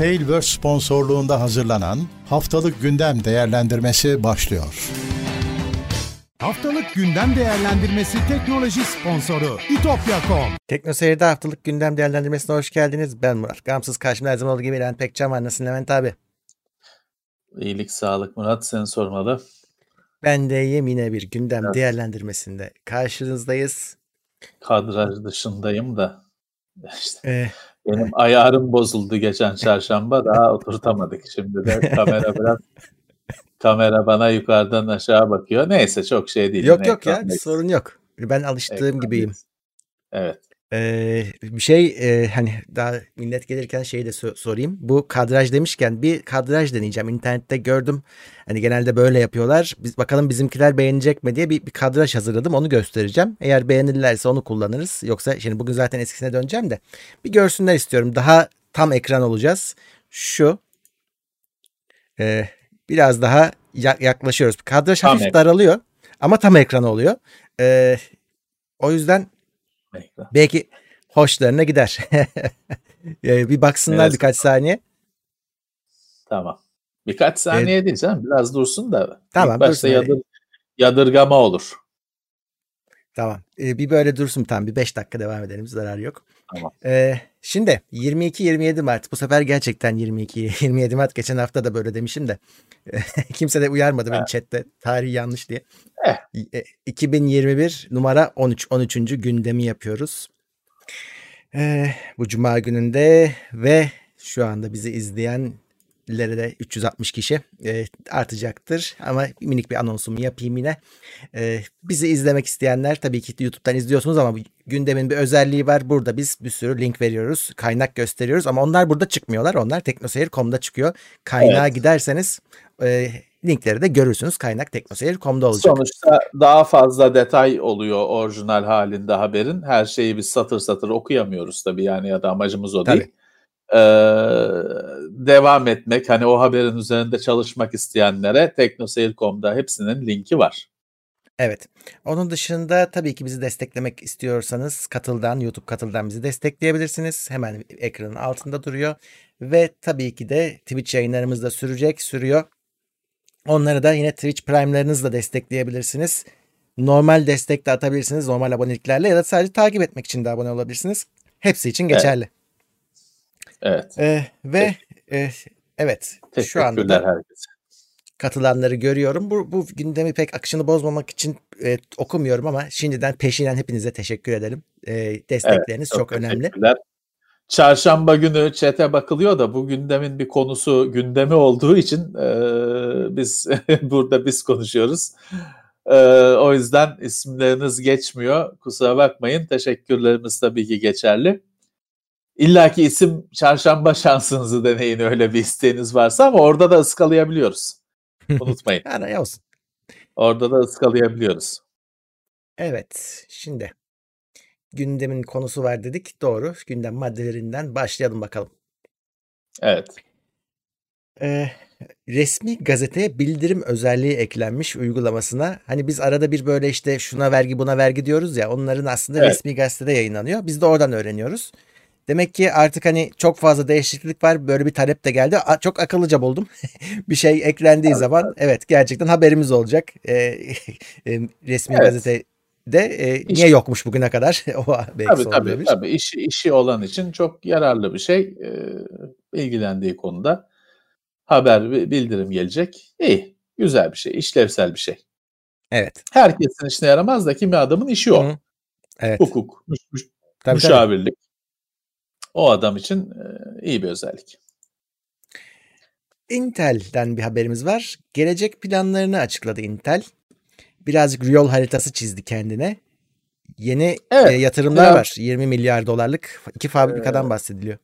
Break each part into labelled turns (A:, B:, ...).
A: Tailverse sponsorluğunda hazırlanan Haftalık Gündem Değerlendirmesi başlıyor.
B: Haftalık gündem değerlendirmesi teknoloji sponsoru itopya.com.
C: Teknoseyir'de haftalık gündem değerlendirmesine hoş geldiniz. Ben Murat. Gamsız karşımda her zaman olduğu gibi Levent Pekcan var. Nasılsın Levent abi?
D: İyilik, sağlık Murat. Seni sormalı.
C: Ben de yine bir gündem evet. değerlendirmesinde karşınızdayız.
D: Kadraj dışındayım da. İşte ee, benim ayarım bozuldu geçen çarşamba. Daha oturtamadık. Şimdi de kamera biraz kamera bana yukarıdan aşağı bakıyor. Neyse çok şey değil.
C: Yok yok ya sorun yok. Ben alıştığım Ekran gibiyim.
D: Evet.
C: Ee, bir şey e, hani daha millet gelirken şeyi de so- sorayım. Bu kadraj demişken bir kadraj deneyeceğim. İnternette gördüm. Hani genelde böyle yapıyorlar. Biz bakalım bizimkiler beğenecek mi diye bir, bir kadraj hazırladım. Onu göstereceğim. Eğer beğenirlerse onu kullanırız. Yoksa şimdi bugün zaten eskisine döneceğim de. Bir görsünler istiyorum. Daha tam ekran olacağız. Şu. Ee, biraz daha yaklaşıyoruz. Kadraj tam hafif ekran. daralıyor. Ama tam ekran oluyor. Ee, o yüzden Bekle. Belki hoşlarına gider. bir baksınlar evet. birkaç saniye.
D: Tamam. Birkaç saniye evet. değil canım. Biraz dursun da. Tamam. İlk başta yadır, yadırgama olur.
C: Tamam. Ee, bir böyle dursun tam. Bir 5 dakika devam edelim. Zarar yok. Tamam. Ee, şimdi 22-27 Mart. Bu sefer gerçekten 22-27 Mart. Geçen hafta da böyle demişim de. Kimse de uyarmadı beni chatte. Tarih yanlış diye. Eh. 2021 numara 13. 13. gündemi yapıyoruz. Ee, bu cuma gününde ve şu anda bizi izleyen lere de 360 kişi e, artacaktır. Ama minik bir anonsumu yapayım yine. E, bizi izlemek isteyenler tabii ki YouTube'dan izliyorsunuz ama gündemin bir özelliği var. Burada biz bir sürü link veriyoruz. Kaynak gösteriyoruz ama onlar burada çıkmıyorlar. Onlar teknoseyir.com'da çıkıyor. Kaynağa evet. giderseniz e, linkleri de görürsünüz. Kaynak teknoseyir.com'da olacak.
D: Sonuçta daha fazla detay oluyor orijinal halinde haberin. Her şeyi biz satır satır okuyamıyoruz tabii yani ya da amacımız o değil. E, devam etmek hani o haberin üzerinde çalışmak isteyenlere teknoseyir.com'da hepsinin linki var.
C: Evet. Onun dışında tabii ki bizi desteklemek istiyorsanız Katıl'dan, YouTube Katıl'dan bizi destekleyebilirsiniz. Hemen ekranın altında duruyor. Ve tabii ki de Twitch yayınlarımız da sürecek, sürüyor. Onları da yine Twitch Prime'larınızla destekleyebilirsiniz. Normal destek de atabilirsiniz normal aboneliklerle ya da sadece takip etmek için de abone olabilirsiniz. Hepsi için geçerli. Evet.
D: Evet.
C: Ee, ve e, evet şu anda da herkese. katılanları görüyorum. Bu, bu gündemi pek akışını bozmamak için e, okumuyorum ama şimdiden peşinen hepinize teşekkür ederim. E, destekleriniz evet, çok, çok önemli.
D: Çarşamba günü çete bakılıyor da bu gündemin bir konusu gündemi olduğu için e, biz burada biz konuşuyoruz. E, o yüzden isimleriniz geçmiyor. Kusura bakmayın. Teşekkürlerimiz tabii ki geçerli. İlla ki isim çarşamba şansınızı deneyin öyle bir isteğiniz varsa ama orada da ıskalayabiliyoruz. Unutmayın.
C: yani olsun.
D: Orada da ıskalayabiliyoruz.
C: Evet. Şimdi gündemin konusu var dedik. Doğru. Gündem maddelerinden başlayalım bakalım.
D: Evet.
C: Ee, resmi gazeteye bildirim özelliği eklenmiş uygulamasına. Hani biz arada bir böyle işte şuna vergi buna vergi diyoruz ya onların aslında evet. resmi gazetede yayınlanıyor. Biz de oradan öğreniyoruz. Demek ki artık hani çok fazla değişiklik var. Böyle bir talep de geldi. Çok akıllıca buldum. bir şey eklendiği evet, zaman evet gerçekten haberimiz olacak. E, e, resmi evet. gazete de e, niye yokmuş bugüne kadar? o
D: belki tabii, tabii, tabii. İşi, işi olan için çok yararlı bir şey. E, ilgilendiği konuda haber bildirim gelecek. İyi, güzel bir şey, işlevsel bir şey.
C: Evet.
D: Herkesin işine yaramaz da kimi adamın işi o. Hı. Evet. Hukuk, müş, müş, tabii, müşavirlik. Tabii o adam için iyi bir özellik.
C: Intel'den bir haberimiz var. Gelecek planlarını açıkladı Intel. Birazcık yol haritası çizdi kendine. Yeni evet, e, yatırımlar ya, var. 20 milyar dolarlık iki fabrikadan e, bahsediliyor.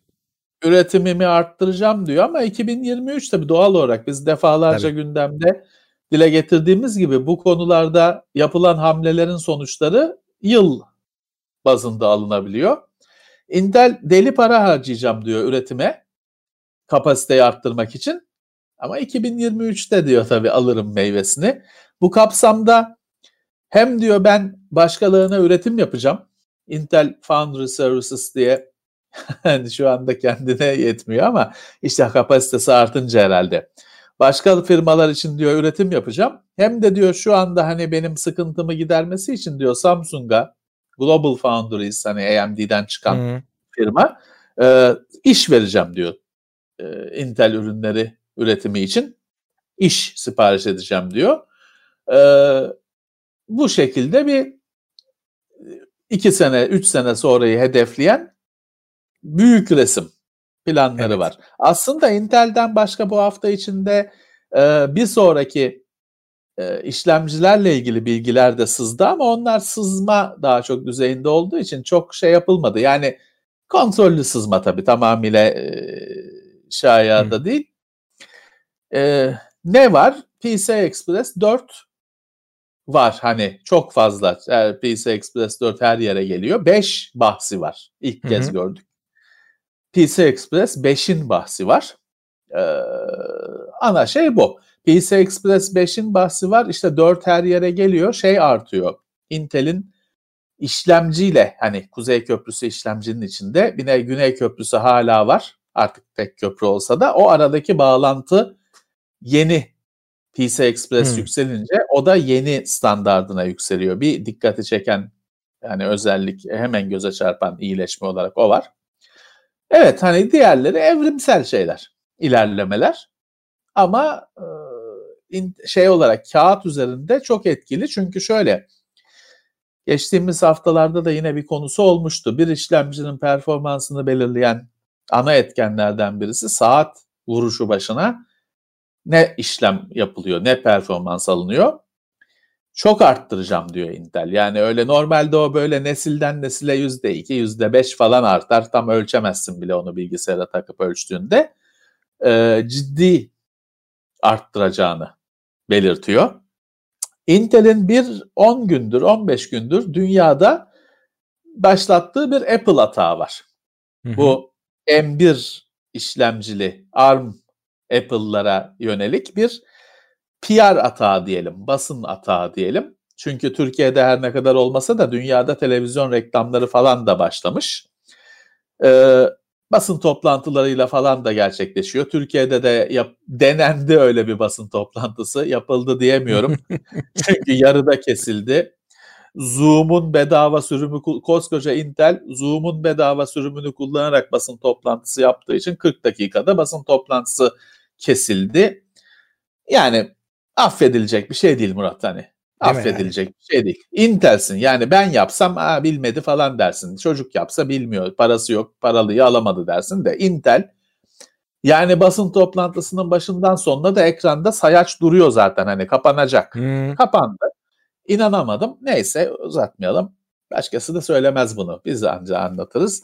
D: Üretimimi arttıracağım diyor ama 2023 tabii doğal olarak biz defalarca tabii. gündemde dile getirdiğimiz gibi bu konularda yapılan hamlelerin sonuçları yıl bazında alınabiliyor. Intel deli para harcayacağım diyor üretime kapasiteyi arttırmak için. Ama 2023'te diyor tabii alırım meyvesini. Bu kapsamda hem diyor ben başkalarına üretim yapacağım. Intel Foundry Services diye hani şu anda kendine yetmiyor ama işte kapasitesi artınca herhalde. Başka firmalar için diyor üretim yapacağım. Hem de diyor şu anda hani benim sıkıntımı gidermesi için diyor Samsung'a Global Foundries hani AMD'den çıkan hmm. firma e, iş vereceğim diyor. E, Intel ürünleri üretimi için iş sipariş edeceğim diyor. E, bu şekilde bir iki sene, üç sene sonrayı hedefleyen büyük resim planları evet. var. Aslında Intel'den başka bu hafta içinde e, bir sonraki e, işlemcilerle ilgili bilgiler de sızdı ama onlar sızma daha çok düzeyinde olduğu için çok şey yapılmadı. Yani kontrollü sızma tabii tamamıyla e, şayada değil. E, ne var? PCI Express 4 var hani çok fazla. Yani PCI Express 4 her yere geliyor. 5 bahsi var. İlk Hı-hı. kez gördük. PC Express 5'in bahsi var. Ee, ana şey bu. PC Express 5'in bahsi var. İşte 4 her yere geliyor. Şey artıyor. Intel'in işlemciyle hani Kuzey Köprüsü işlemcinin içinde bir de Güney Köprüsü hala var. Artık tek köprü olsa da o aradaki bağlantı yeni PC Express hmm. yükselince o da yeni standardına yükseliyor. Bir dikkati çeken yani özellik hemen göze çarpan iyileşme olarak o var. Evet hani diğerleri evrimsel şeyler, ilerlemeler. Ama e, şey olarak kağıt üzerinde çok etkili. Çünkü şöyle geçtiğimiz haftalarda da yine bir konusu olmuştu. Bir işlemcinin performansını belirleyen ana etkenlerden birisi saat vuruşu başına ne işlem yapılıyor, ne performans alınıyor çok arttıracağım diyor Intel. Yani öyle normalde o böyle nesilden nesile yüzde iki, yüzde beş falan artar. Tam ölçemezsin bile onu bilgisayara takıp ölçtüğünde. Ee, ciddi arttıracağını belirtiyor. Intel'in bir 10 gündür, 15 gündür dünyada başlattığı bir Apple hata var. Hı hı. Bu M1 işlemcili ARM Apple'lara yönelik bir PR atağı diyelim, basın atağı diyelim. Çünkü Türkiye'de her ne kadar olmasa da dünyada televizyon reklamları falan da başlamış. Ee, basın toplantılarıyla falan da gerçekleşiyor. Türkiye'de de yap, denendi öyle bir basın toplantısı. Yapıldı diyemiyorum. Çünkü yarıda kesildi. Zoom'un bedava sürümü koskoca Intel Zoom'un bedava sürümünü kullanarak basın toplantısı yaptığı için 40 dakikada basın toplantısı kesildi. Yani affedilecek bir şey değil Murat hani. Affedilecek yani? bir şey değil. Intel'sin yani ben yapsam Aa, bilmedi falan dersin. Çocuk yapsa bilmiyor parası yok paralıyı alamadı dersin de Intel yani basın toplantısının başından sonuna da ekranda sayaç duruyor zaten hani kapanacak. Hmm. Kapandı. İnanamadım. Neyse uzatmayalım. Başkası da söylemez bunu. Biz ancak anlatırız.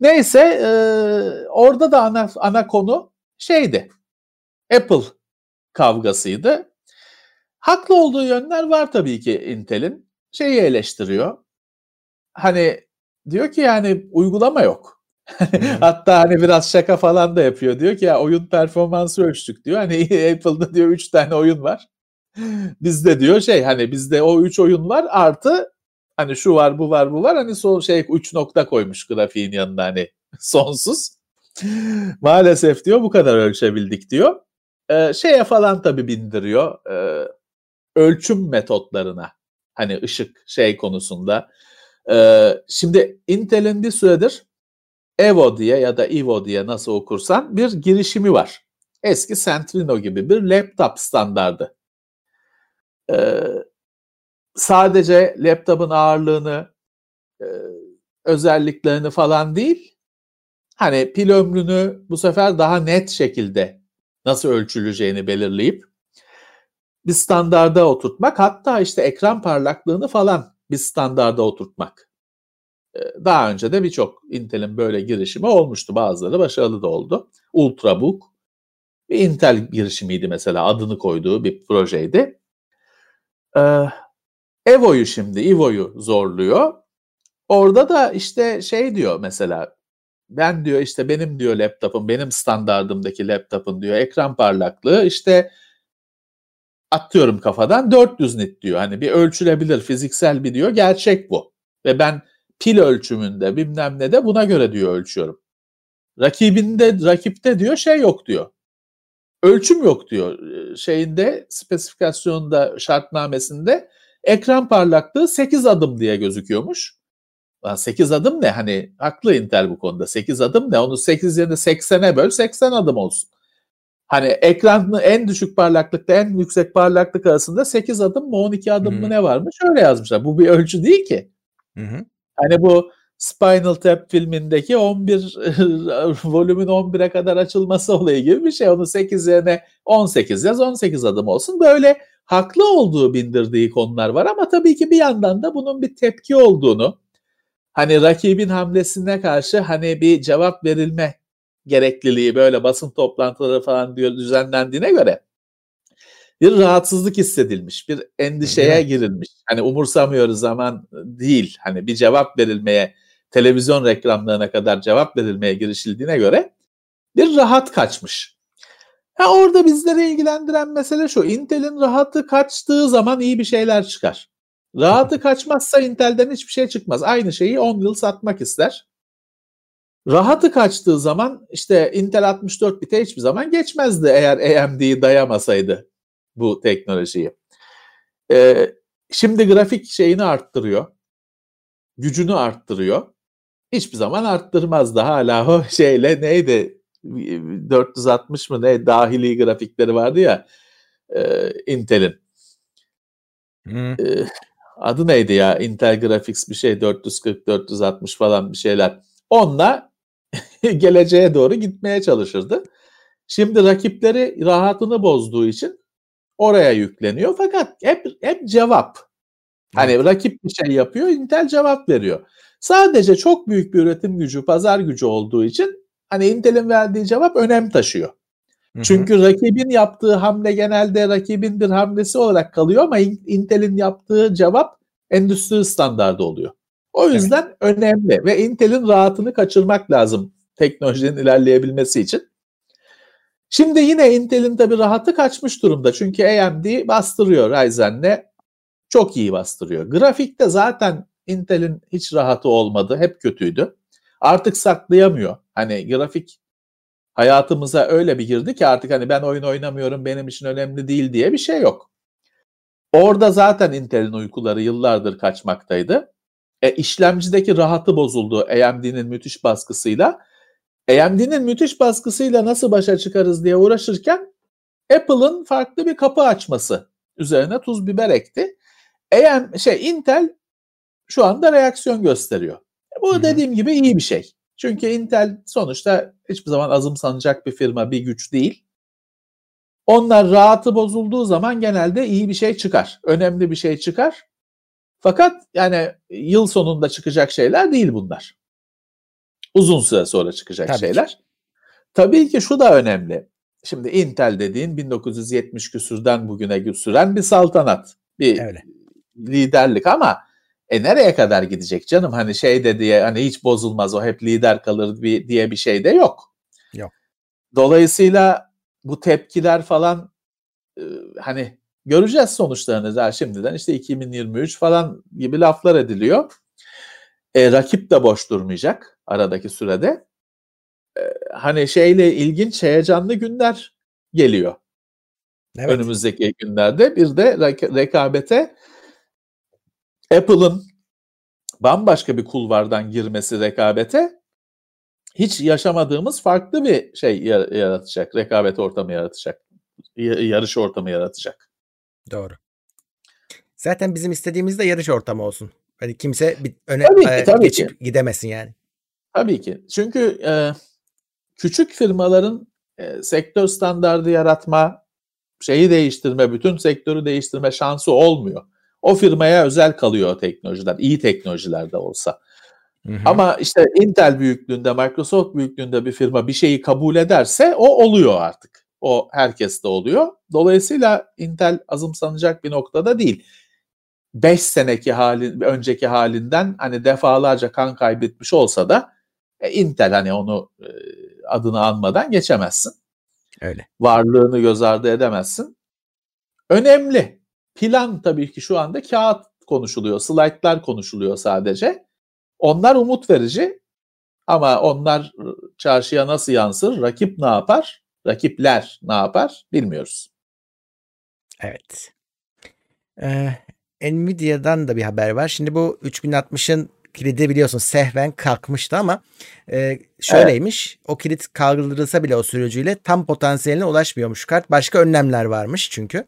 D: Neyse e, orada da ana, ana konu şeydi. Apple kavgasıydı. Haklı olduğu yönler var tabii ki Intel'in. Şeyi eleştiriyor. Hani diyor ki yani uygulama yok. Hatta hani biraz şaka falan da yapıyor. Diyor ki ya oyun performansı ölçtük diyor. Hani Apple'da diyor 3 tane oyun var. Bizde diyor şey hani bizde o 3 oyun var artı hani şu var bu var bu var hani son şey 3 nokta koymuş grafiğin yanında hani sonsuz. Maalesef diyor bu kadar ölçebildik diyor e, şeye falan tabii bindiriyor. E, ölçüm metotlarına. Hani ışık şey konusunda. E, şimdi Intel'in bir süredir Evo diye ya da Evo diye nasıl okursan bir girişimi var. Eski Centrino gibi bir laptop standardı. Ee, sadece laptopun ağırlığını, e, özelliklerini falan değil, hani pil ömrünü bu sefer daha net şekilde nasıl ölçüleceğini belirleyip bir standarda oturtmak hatta işte ekran parlaklığını falan bir standarda oturtmak. Ee, daha önce de birçok Intel'in böyle girişimi olmuştu. Bazıları başarılı da oldu. Ultrabook bir Intel girişimiydi mesela adını koyduğu bir projeydi. Ee, Evo'yu şimdi, Evo'yu zorluyor. Orada da işte şey diyor mesela ben diyor işte benim diyor laptopum, benim standardımdaki laptopun diyor ekran parlaklığı işte atıyorum kafadan 400 nit diyor. Hani bir ölçülebilir fiziksel bir diyor gerçek bu. Ve ben pil ölçümünde bilmem ne de buna göre diyor ölçüyorum. Rakibinde rakipte diyor şey yok diyor. Ölçüm yok diyor. Şeyinde spesifikasyonda şartnamesinde ekran parlaklığı 8 adım diye gözüküyormuş. 8 adım ne? Hani haklı Intel bu konuda. 8 adım ne? Onu 8 yerine 80'e böl 80 adım olsun. Hani ekranın en düşük parlaklıkta en yüksek parlaklık arasında 8 adım mı 12 adım Hı-hı. mı ne varmış öyle yazmışlar. Bu bir ölçü değil ki. Hı-hı. Hani bu Spinal Tap filmindeki 11 volümün 11'e kadar açılması olayı gibi bir şey. Onu 8 yerine 18 yaz 18 adım olsun. Böyle haklı olduğu bindirdiği konular var ama tabii ki bir yandan da bunun bir tepki olduğunu hani rakibin hamlesine karşı hani bir cevap verilme gerekliliği böyle basın toplantıları falan diyor düzenlendiğine göre bir rahatsızlık hissedilmiş, bir endişeye girilmiş. Hani umursamıyoruz zaman değil. Hani bir cevap verilmeye, televizyon reklamlarına kadar cevap verilmeye girişildiğine göre bir rahat kaçmış. Ha orada bizleri ilgilendiren mesele şu. Intel'in rahatı kaçtığı zaman iyi bir şeyler çıkar. Rahatı kaçmazsa Intel'den hiçbir şey çıkmaz. Aynı şeyi 10 yıl satmak ister. Rahatı kaçtığı zaman işte Intel 64 bite hiçbir zaman geçmezdi eğer AMD'yi dayamasaydı bu teknolojiyi. Ee, şimdi grafik şeyini arttırıyor. Gücünü arttırıyor. Hiçbir zaman arttırmazdı. Hala o şeyle neydi 460 mı ne dahili grafikleri vardı ya e, Intel'in. Hmm. E, adı neydi ya? Intel Graphics bir şey 440 460 falan bir şeyler. Onunla geleceğe doğru gitmeye çalışırdı. Şimdi rakipleri rahatını bozduğu için oraya yükleniyor fakat hep hep cevap. Hani evet. rakip bir şey yapıyor, Intel cevap veriyor. Sadece çok büyük bir üretim gücü, pazar gücü olduğu için hani Intel'in verdiği cevap önem taşıyor. Hı-hı. Çünkü rakibin yaptığı hamle genelde rakibin bir hamlesi olarak kalıyor ama Intel'in yaptığı cevap endüstri standardı oluyor. O yüzden evet. önemli ve Intel'in rahatını kaçırmak lazım teknolojinin ilerleyebilmesi için. Şimdi yine Intel'in tabi rahatı kaçmış durumda. Çünkü AMD bastırıyor Ryzen'le. Çok iyi bastırıyor. Grafikte zaten Intel'in hiç rahatı olmadı. Hep kötüydü. Artık saklayamıyor. Hani grafik hayatımıza öyle bir girdi ki artık hani ben oyun oynamıyorum benim için önemli değil diye bir şey yok. Orada zaten Intel'in uykuları yıllardır kaçmaktaydı. E, işlemcideki rahatı bozuldu AMD'nin müthiş baskısıyla. AMD'nin müthiş baskısıyla nasıl başa çıkarız diye uğraşırken Apple'ın farklı bir kapı açması üzerine tuz biber ekti. AM şey Intel şu anda reaksiyon gösteriyor. Bu Hı-hı. dediğim gibi iyi bir şey. Çünkü Intel sonuçta hiçbir zaman azımsanacak bir firma, bir güç değil. Onlar rahatı bozulduğu zaman genelde iyi bir şey çıkar. Önemli bir şey çıkar. Fakat yani yıl sonunda çıkacak şeyler değil bunlar. Uzun süre sonra çıkacak Tabii şeyler. Ki. Tabii ki şu da önemli. Şimdi Intel dediğin 1970 küsürden bugüne süren bir saltanat, bir Öyle. liderlik ama e nereye kadar gidecek canım? Hani şey de diye hani hiç bozulmaz o hep lider kalır bir, diye bir şey de yok.
C: Yok.
D: Dolayısıyla bu tepkiler falan e, hani göreceğiz sonuçlarını daha şimdiden işte 2023 falan gibi laflar ediliyor. E, rakip de boş durmayacak aradaki sürede. E, hani şeyle ilginç heyecanlı günler geliyor. Evet. Önümüzdeki günlerde bir de rekabete Apple'ın bambaşka bir kulvardan girmesi rekabete hiç yaşamadığımız farklı bir şey yaratacak. Rekabet ortamı yaratacak. Yarış ortamı yaratacak.
C: Doğru. Zaten bizim istediğimiz de yarış ortamı olsun. Hani kimse bir öne
D: tabii ki, tabii
C: geçip
D: ki.
C: gidemesin yani.
D: Tabii ki. Çünkü e, küçük firmaların e, sektör standardı yaratma, şeyi değiştirme, bütün sektörü değiştirme şansı olmuyor. O firmaya özel kalıyor o teknolojiler. iyi teknolojiler de olsa. Hı hı. Ama işte Intel büyüklüğünde, Microsoft büyüklüğünde bir firma bir şeyi kabul ederse o oluyor artık. O herkeste oluyor. Dolayısıyla Intel azımsanacak bir noktada değil. 5 seneki hali, önceki halinden hani defalarca kan kaybetmiş olsa da e, Intel hani onu e, adını anmadan geçemezsin.
C: Öyle.
D: Varlığını göz ardı edemezsin. Önemli. Plan tabii ki şu anda kağıt konuşuluyor, slaytlar konuşuluyor sadece. Onlar umut verici ama onlar çarşıya nasıl yansır, rakip ne yapar, rakipler ne yapar bilmiyoruz.
C: Evet. Ee, Nvidia'dan da bir haber var. Şimdi bu 3060'ın kilidi biliyorsun sehven kalkmıştı ama e, şöyleymiş. Evet. O kilit kaldırılsa bile o sürücüyle tam potansiyeline ulaşmıyormuş kart. Başka önlemler varmış çünkü.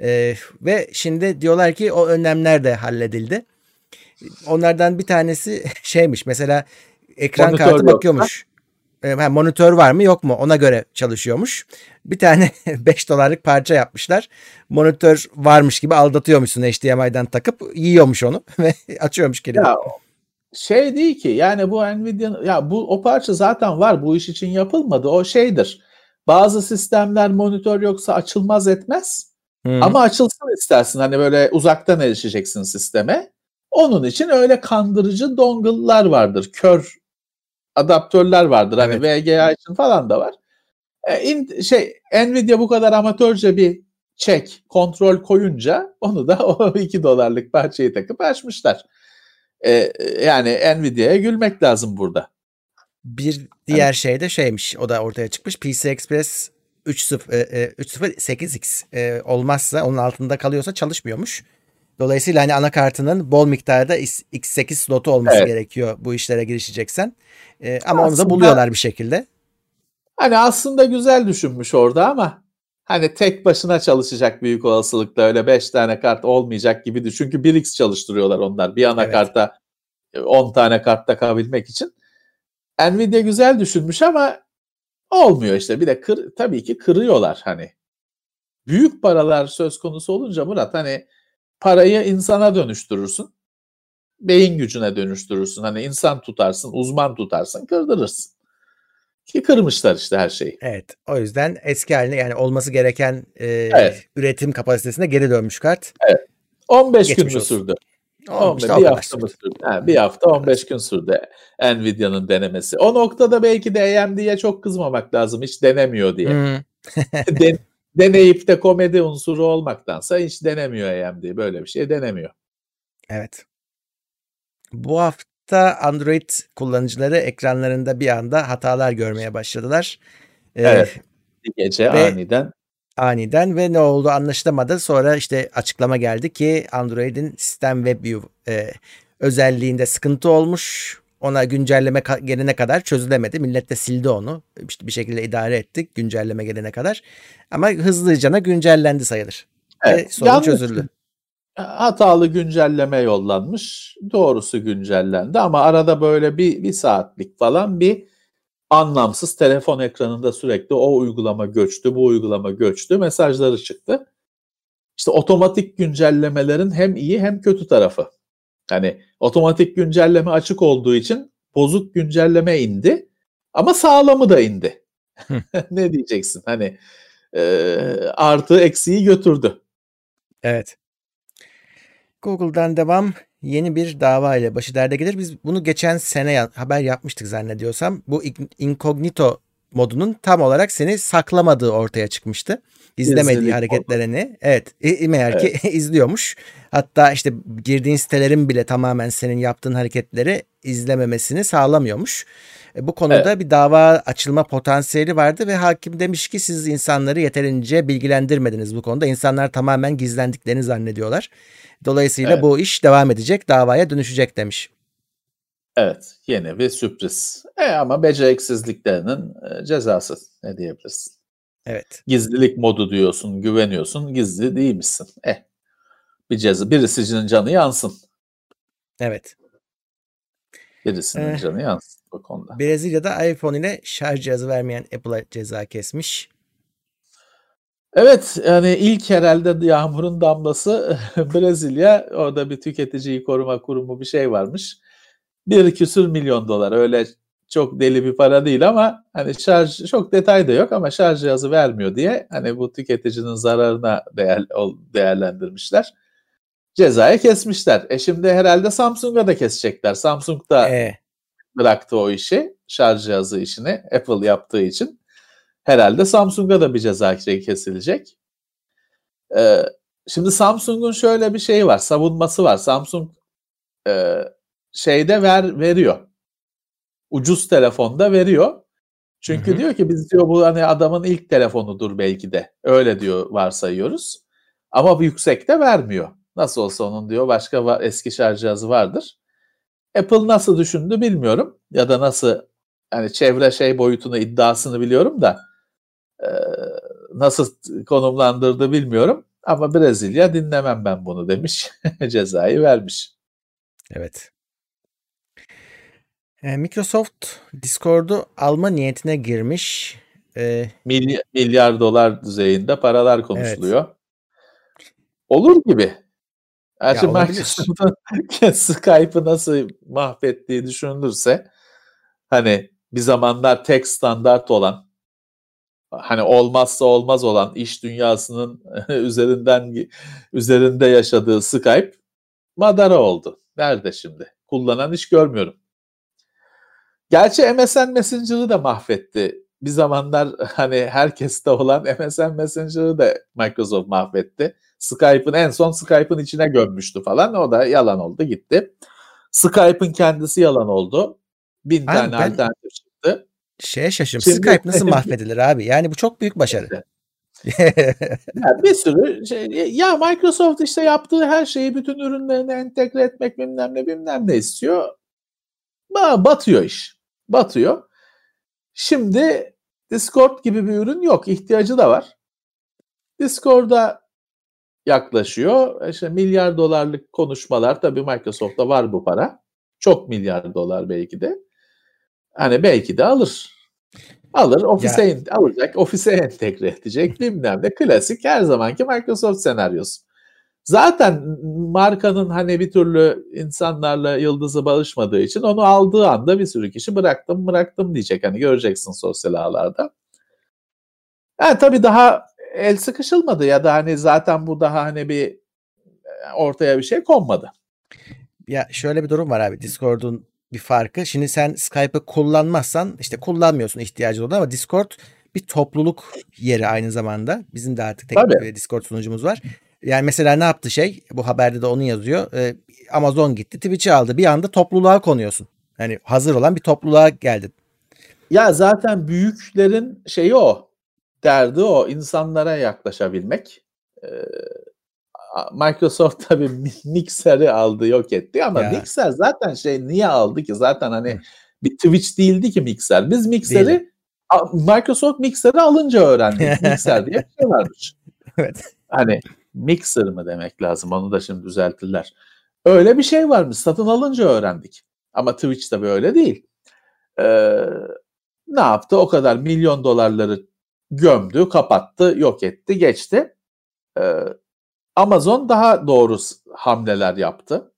C: E, ve şimdi diyorlar ki o önlemler de halledildi. Onlardan bir tanesi şeymiş mesela ekran Monitör kartı bakıyormuş. E, monitör var mı yok mu ona göre çalışıyormuş. Bir tane 5 dolarlık parça yapmışlar. Monitör varmış gibi aldatıyormuşsun HDMI'den takıp yiyormuş onu ve açıyormuş kilidi. Ya,
D: şey değil ki yani bu Nvidia ya bu o parça zaten var bu iş için yapılmadı o şeydir. Bazı sistemler monitör yoksa açılmaz etmez. Hmm. Ama açılsın istersin hani böyle uzaktan erişeceksin sisteme. Onun için öyle kandırıcı dongle'lar vardır. Kör adaptörler vardır. Hani evet. VGA için falan da var. E, in, şey Nvidia bu kadar amatörce bir çek, kontrol koyunca onu da o 2 dolarlık parçayı takıp açmışlar. E, yani Nvidia'ya gülmek lazım burada.
C: Bir diğer yani, şey de şeymiş. O da ortaya çıkmış. PC Express 3.0 e, e, olmazsa onun altında kalıyorsa çalışmıyormuş. Dolayısıyla hani anakartının bol miktarda X8 slotu olması evet. gerekiyor bu işlere girişeceksen. E, ama aslında, onu da buluyorlar bir şekilde.
D: Hani aslında güzel düşünmüş orada ama hani tek başına çalışacak büyük olasılıkla öyle 5 tane kart olmayacak gibi Çünkü 1x çalıştırıyorlar onlar bir anakarta evet. 10 tane kart takabilmek için. Nvidia güzel düşünmüş ama olmuyor işte. Bir de kır, tabii ki kırıyorlar hani. Büyük paralar söz konusu olunca Murat hani parayı insana dönüştürürsün. Beyin gücüne dönüştürürsün. Hani insan tutarsın, uzman tutarsın, kırdırırsın. Ki kırmışlar işte her şeyi.
C: Evet. O yüzden eski haline yani olması gereken e, evet. üretim kapasitesine geri dönmüş kart.
D: Evet. 15 Geçmiş gün mü sürdü? 15, işte bir hafta mı sürdü? Ha, bir hafta 15 gün sürdü Nvidia'nın denemesi. O noktada belki de AMD'ye çok kızmamak lazım. Hiç denemiyor diye. Hmm. Den, deneyip de komedi unsuru olmaktansa hiç denemiyor AMD. Böyle bir şey denemiyor.
C: Evet. Bu hafta Android kullanıcıları ekranlarında bir anda hatalar görmeye başladılar.
D: Ee, evet. Bir gece ve aniden.
C: Aniden ve ne oldu anlaşılamadı. Sonra işte açıklama geldi ki Android'in System WebView e, özelliğinde sıkıntı olmuş. Ona güncelleme gelene kadar çözülemedi. Millet de sildi onu. İşte bir şekilde idare ettik güncelleme gelene kadar. Ama hızlıcana güncellendi sayılır. Evet. Ve sorun Yanlış. çözüldü.
D: Hatalı güncelleme yollanmış. Doğrusu güncellendi ama arada böyle bir, bir saatlik falan bir anlamsız telefon ekranında sürekli o uygulama göçtü, bu uygulama göçtü mesajları çıktı. İşte otomatik güncellemelerin hem iyi hem kötü tarafı. Hani otomatik güncelleme açık olduğu için bozuk güncelleme indi ama sağlamı da indi. ne diyeceksin? Hani e, artı eksiği götürdü.
C: Evet. Google'dan devam yeni bir dava ile başı derde gelir. Biz bunu geçen sene haber yapmıştık zannediyorsam. Bu incognito modunun tam olarak seni saklamadığı ortaya çıkmıştı. İzlemediği İzledik hareketlerini. Oldu. Evet. Meğer evet. ki izliyormuş. Hatta işte girdiğin sitelerin bile tamamen senin yaptığın hareketleri izlememesini sağlamıyormuş. E, bu konuda evet. bir dava açılma potansiyeli vardı ve hakim demiş ki siz insanları yeterince bilgilendirmediniz bu konuda. İnsanlar tamamen gizlendiklerini zannediyorlar. Dolayısıyla evet. bu iş devam edecek, davaya dönüşecek demiş.
D: Evet, yeni bir sürpriz. E ama beceriksizliklerinin e, cezası ne diyebilirsin?
C: Evet.
D: Gizlilik modu diyorsun, güveniyorsun, gizli değilmişsin. Eh, bir ceza, birisinin canı yansın.
C: Evet.
D: Birisinin ee, canı yansın bu konuda.
C: Brezilya'da iPhone ile şarj cihazı vermeyen Apple'a ceza kesmiş.
D: Evet yani ilk herhalde yağmurun damlası Brezilya orada bir tüketiciyi koruma kurumu bir şey varmış. Bir küsür milyon dolar öyle çok deli bir para değil ama hani şarj çok detay da yok ama şarj cihazı vermiyor diye hani bu tüketicinin zararına değer, değerlendirmişler. Cezayı kesmişler. E şimdi herhalde Samsung'a da kesecekler. Samsung da ee. bıraktı o işi şarj cihazı işini Apple yaptığı için herhalde Samsung'a da bir ceza kesilecek. Ee, şimdi Samsung'un şöyle bir şeyi var, savunması var. Samsung e, şeyde ver veriyor. Ucuz telefonda veriyor. Çünkü Hı-hı. diyor ki biz diyor bu hani adamın ilk telefonudur belki de. Öyle diyor varsayıyoruz. Ama bu yüksekte vermiyor. Nasıl olsa onun diyor başka eski şarj cihazı vardır. Apple nasıl düşündü bilmiyorum. Ya da nasıl yani çevre şey boyutunu iddiasını biliyorum da e, nasıl konumlandırdı bilmiyorum. Ama Brezilya dinlemem ben bunu demiş. Cezayı vermiş.
C: Evet. E, Microsoft Discord'u alma niyetine girmiş.
D: E, milyar, milyar dolar düzeyinde paralar konuşuluyor. Evet. Olur gibi. Ya Microsoft'un Skype'ı nasıl mahvettiği düşünülürse hani bir zamanlar tek standart olan hani olmazsa olmaz olan iş dünyasının üzerinden üzerinde yaşadığı Skype madara oldu. Nerede şimdi? Kullanan hiç görmüyorum. Gerçi MSN Messenger'ı da mahvetti. Bir zamanlar hani herkeste olan MSN Messenger'ı da Microsoft mahvetti. Skype'ın en son Skype'ın içine gömmüştü falan. O da yalan oldu gitti. Skype'ın kendisi yalan oldu. Bin Aynen, tane alternatif çıktı.
C: Şeye şaşırdım. Şimdi, Skype nasıl mahvedilir abi? Yani bu çok büyük başarı.
D: yani bir sürü şey ya Microsoft işte yaptığı her şeyi bütün ürünlerine entegre etmek bilmem ne bilmem ne istiyor. Batıyor iş. Batıyor. Şimdi Discord gibi bir ürün yok. İhtiyacı da var. Discord'a yaklaşıyor. İşte milyar dolarlık konuşmalar tabii Microsoft'ta var bu para. Çok milyar dolar belki de. Hani belki de alır. Alır, ofise ya. alacak, ofise entegre edecek bilmem ne. Klasik her zamanki Microsoft senaryosu. Zaten markanın hani bir türlü insanlarla yıldızı barışmadığı için onu aldığı anda bir sürü kişi bıraktım bıraktım diyecek. Hani göreceksin sosyal ağlarda. Yani tabii daha el sıkışılmadı ya da hani zaten bu daha hani bir ortaya bir şey konmadı.
C: Ya şöyle bir durum var abi Discord'un bir farkı. Şimdi sen Skype'ı kullanmazsan işte kullanmıyorsun ihtiyacın olur ama Discord bir topluluk yeri aynı zamanda. Bizim de artık tek bir Discord sunucumuz var. Yani mesela ne yaptı şey? Bu haberde de onu yazıyor. Ee, Amazon gitti, Twitch'i aldı. Bir anda topluluğa konuyorsun. Yani hazır olan bir topluluğa geldin.
D: Ya zaten büyüklerin şeyi o. Derdi o. insanlara yaklaşabilmek. Ee, Microsoft tabii Mixer'i aldı yok etti ama ya. Mixer zaten şey niye aldı ki zaten hani bir Twitch değildi ki Mixer. Biz Mixer'i. Microsoft Mixer'i alınca öğrendik. Mixer diye bir şey varmış. evet. Hani Mixer mı demek lazım onu da şimdi düzeltirler. Öyle bir şey varmış satın alınca öğrendik. Ama Twitch tabii öyle değil. Ee, ne yaptı? O kadar milyon dolarları gömdü, kapattı, yok etti, geçti. Ee, Amazon daha doğru hamleler yaptı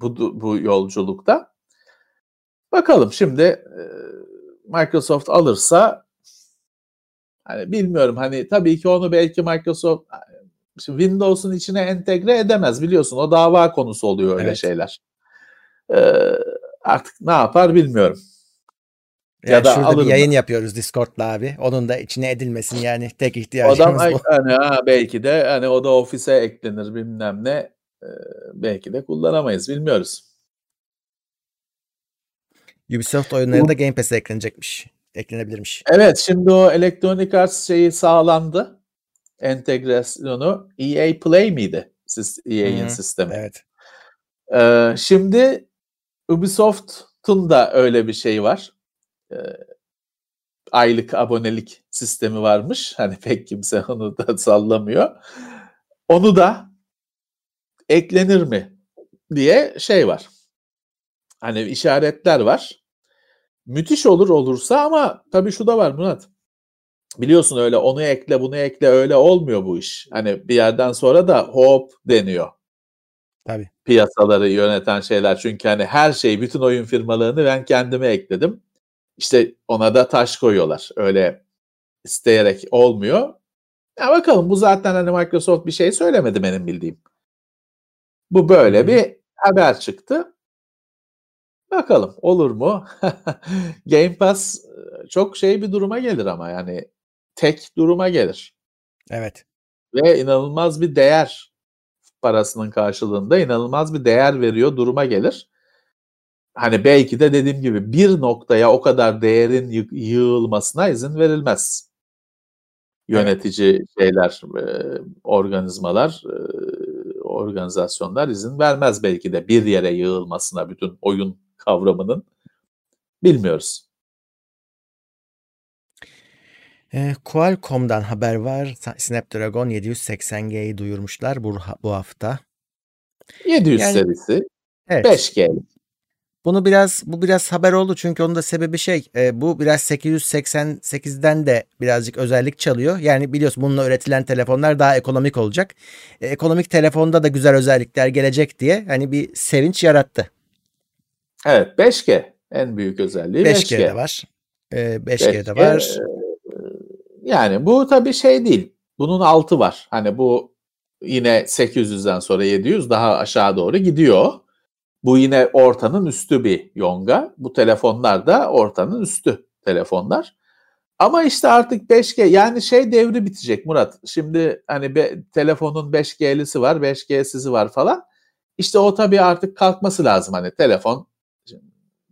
D: bu, bu yolculukta. Bakalım şimdi e, Microsoft alırsa hani bilmiyorum hani tabii ki onu belki Microsoft Windows'un içine entegre edemez biliyorsun. O dava konusu oluyor öyle evet. şeyler. Ee, artık ne yapar bilmiyorum.
C: Yani ya da şurada bir yayın mı? yapıyoruz Discord'la abi. Onun da içine edilmesin yani tek ihtiyacımız
D: o bu. Hani, ha, belki de hani o da ofise eklenir bilmem ne. Ee, belki de kullanamayız bilmiyoruz.
C: Ubisoft oyunları da Game Pass'e eklenecekmiş. Eklenebilirmiş.
D: Evet şimdi o Electronic Arts şeyi sağlandı. Entegrasyonu EA Play miydi? Siz EA'in sistemi.
C: Evet.
D: Ee, şimdi Ubisoft'un da öyle bir şey var e, aylık abonelik sistemi varmış. Hani pek kimse onu da sallamıyor. Onu da eklenir mi diye şey var. Hani işaretler var. Müthiş olur olursa ama tabii şu da var Murat. Biliyorsun öyle onu ekle bunu ekle öyle olmuyor bu iş. Hani bir yerden sonra da hop deniyor.
C: Tabii.
D: Piyasaları yöneten şeyler çünkü hani her şey bütün oyun firmalarını ben kendime ekledim. İşte ona da taş koyuyorlar. Öyle isteyerek olmuyor. Ya bakalım bu zaten hani Microsoft bir şey söylemedi benim bildiğim. Bu böyle bir haber çıktı. Bakalım olur mu? Game Pass çok şey bir duruma gelir ama yani tek duruma gelir.
C: Evet.
D: Ve inanılmaz bir değer parasının karşılığında inanılmaz bir değer veriyor duruma gelir. hani belki de dediğim gibi bir noktaya o kadar değerin yığılmasına izin verilmez. Yönetici evet. şeyler, e, organizmalar, e, organizasyonlar izin vermez belki de bir yere yığılmasına bütün oyun kavramının. Bilmiyoruz.
C: E, Qualcomm'dan haber var. Snapdragon 780G'yi duyurmuşlar bu, bu hafta.
D: 700 yani, serisi. Evet. 5G.
C: Bunu biraz bu biraz haber oldu çünkü onun da sebebi şey e, bu biraz 888'den de birazcık özellik çalıyor. Yani biliyorsun bununla üretilen telefonlar daha ekonomik olacak. E, ekonomik telefonda da güzel özellikler gelecek diye hani bir sevinç yarattı.
D: Evet 5G en büyük özelliği 5G. 5G
C: de var. E, 5G, 5G de var. E,
D: yani bu tabii şey değil. Bunun altı var. Hani bu yine 800'den sonra 700 daha aşağı doğru gidiyor. Bu yine ortanın üstü bir yonga. Bu telefonlar da ortanın üstü telefonlar. Ama işte artık 5G yani şey devri bitecek Murat. Şimdi hani be, telefonun 5G'lisi var, 5G'sizi var falan. İşte o tabii artık kalkması lazım hani telefon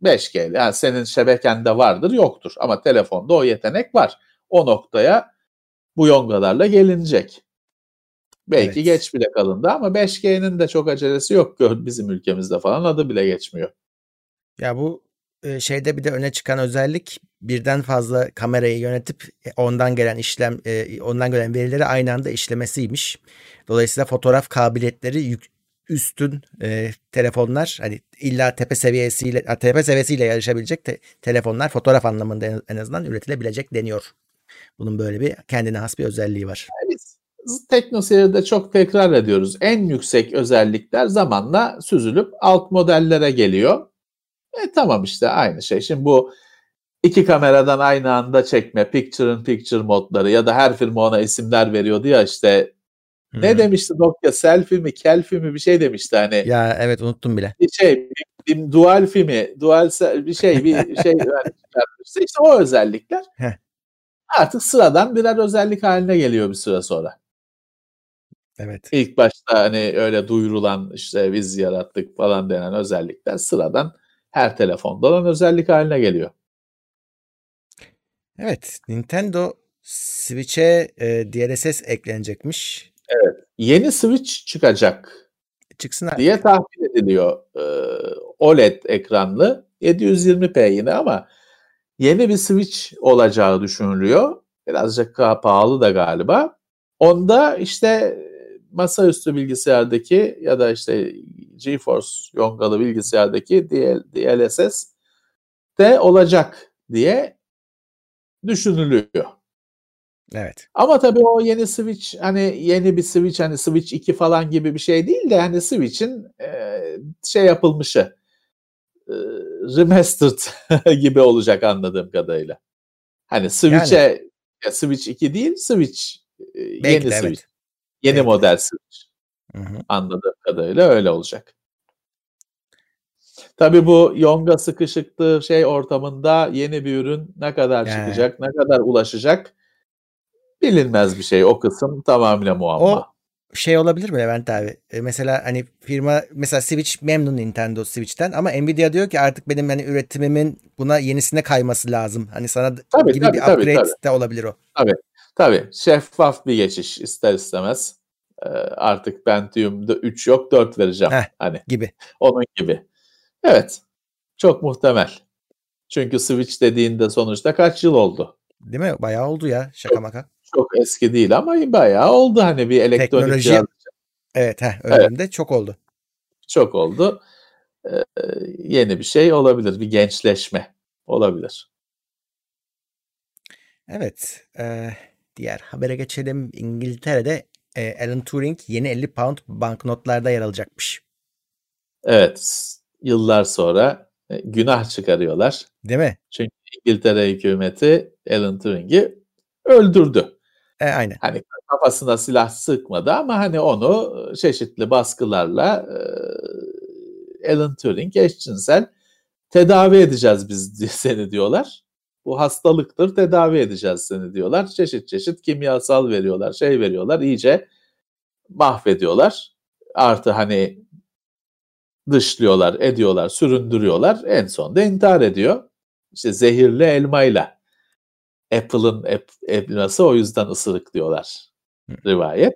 D: 5G yani senin şebekende vardır yoktur ama telefonda o yetenek var. O noktaya bu yongalarla gelinecek. Belki evet. geç bile kalındı ama 5G'nin de çok acelesi yok bizim ülkemizde falan adı bile geçmiyor.
C: Ya bu e, şeyde bir de öne çıkan özellik birden fazla kamerayı yönetip e, ondan gelen işlem e, ondan gelen verileri aynı anda işlemesiymiş. Dolayısıyla fotoğraf kabiliyetleri yük, üstün e, telefonlar hani illa tepe seviyesiyle tepe seviyesiyle yarışabilecek te, telefonlar fotoğraf anlamında en azından üretilebilecek deniyor. Bunun böyle bir kendine has bir özelliği var.
D: Biz teknoseyirde çok tekrar ediyoruz. En yüksek özellikler zamanla süzülüp alt modellere geliyor. E tamam işte aynı şey. Şimdi bu iki kameradan aynı anda çekme, picture in picture modları ya da her firma ona isimler veriyordu ya işte Hmm. Ne demişti Nokia? Selfie mi, kelfie mi bir şey demişti hani.
C: Ya evet unuttum bile.
D: Bir şey, bir, bir dual filmi, dual bir şey, bir şey yani işte o özellikler. Artık sıradan birer özellik haline geliyor bir süre sonra.
C: Evet.
D: İlk başta hani öyle duyurulan işte biz yarattık falan denen özellikler sıradan her telefonda olan özellik haline geliyor.
C: Evet, Nintendo Switch'e e, DLSS eklenecekmiş.
D: Evet. Yeni Switch çıkacak.
C: Çıksın artık.
D: diye tahmin ediliyor. E, OLED ekranlı 720p yine ama yeni bir Switch olacağı düşünülüyor. Birazcık daha pahalı da galiba. Onda işte masaüstü bilgisayardaki ya da işte GeForce yongalı bilgisayardaki DL, DLSS de olacak diye düşünülüyor.
C: Evet.
D: Ama tabii o yeni Switch hani yeni bir Switch hani Switch 2 falan gibi bir şey değil de hani Switch'in e, şey yapılmışı e, remastered gibi olacak anladığım kadarıyla. Hani Switch'e yani. ya Switch 2 değil Switch e, yeni Belki Switch. Evet. Yeni Belki model Switch. Hı hı. Anladığım kadarıyla öyle olacak. Tabii bu yonga sıkışıklığı şey ortamında yeni bir ürün ne kadar yani. çıkacak, ne kadar ulaşacak bilinmez bir şey. O kısım tamamıyla muamma. O
C: şey olabilir mi Levent abi? E, mesela hani firma mesela Switch memnun Nintendo Switch'ten ama Nvidia diyor ki artık benim hani üretimimin buna yenisine kayması lazım. Hani sana tabii, gibi tabii, bir upgrade tabii, tabii. de olabilir o.
D: Tabii. Tabii. Şeffaf bir geçiş ister istemez. Ee, artık Pentium'da 3 yok 4 vereceğim. Heh, hani
C: gibi.
D: Onun gibi. Evet. Çok muhtemel. Çünkü Switch dediğinde sonuçta kaç yıl oldu?
C: Değil mi? Bayağı oldu ya şaka maka.
D: Çok eski değil ama bayağı oldu hani bir elektronik Teknoloji, cihaz.
C: Evet, heh, önemli evet. çok oldu.
D: Çok oldu. Ee, yeni bir şey olabilir. Bir gençleşme olabilir.
C: Evet. E, diğer habere geçelim. İngiltere'de e, Alan Turing yeni 50 pound banknotlarda yer alacakmış.
D: Evet. Yıllar sonra e, günah çıkarıyorlar.
C: Değil mi?
D: Çünkü İngiltere hükümeti Alan Turing'i öldürdü.
C: E, aynen.
D: Hani kafasına silah sıkmadı ama hani onu çeşitli baskılarla e, Alan Turing eşcinsel tedavi edeceğiz biz seni diyorlar. Bu hastalıktır tedavi edeceğiz seni diyorlar. Çeşit çeşit kimyasal veriyorlar, şey veriyorlar. iyice mahvediyorlar. Artı hani dışlıyorlar, ediyorlar, süründürüyorlar. En sonunda intihar ediyor. İşte zehirli elmayla. Apple'ın elması o yüzden ısırık diyorlar rivayet.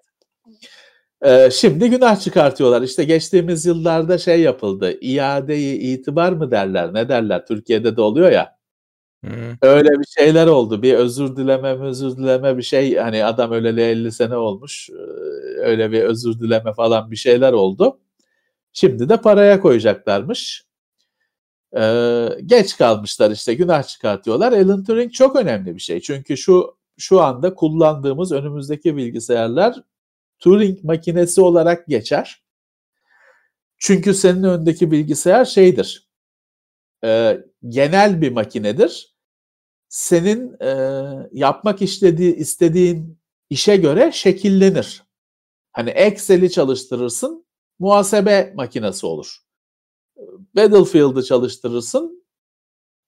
D: Ee, şimdi günah çıkartıyorlar. İşte geçtiğimiz yıllarda şey yapıldı. İadeyi itibar mı derler? Ne derler? Türkiye'de de oluyor ya. Hmm. Öyle bir şeyler oldu. Bir özür dileme, özür dileme bir şey. Hani adam öleli 50 sene olmuş. Öyle bir özür dileme falan bir şeyler oldu. Şimdi de paraya koyacaklarmış. Ee, geç kalmışlar işte günah çıkartıyorlar. Alan Turing çok önemli bir şey. Çünkü şu şu anda kullandığımız önümüzdeki bilgisayarlar Turing makinesi olarak geçer. Çünkü senin önündeki bilgisayar şeydir. E, genel bir makinedir. Senin e, yapmak istediği, istediğin işe göre şekillenir. Hani Excel'i çalıştırırsın, muhasebe makinesi olur. Battlefield'ı çalıştırırsın,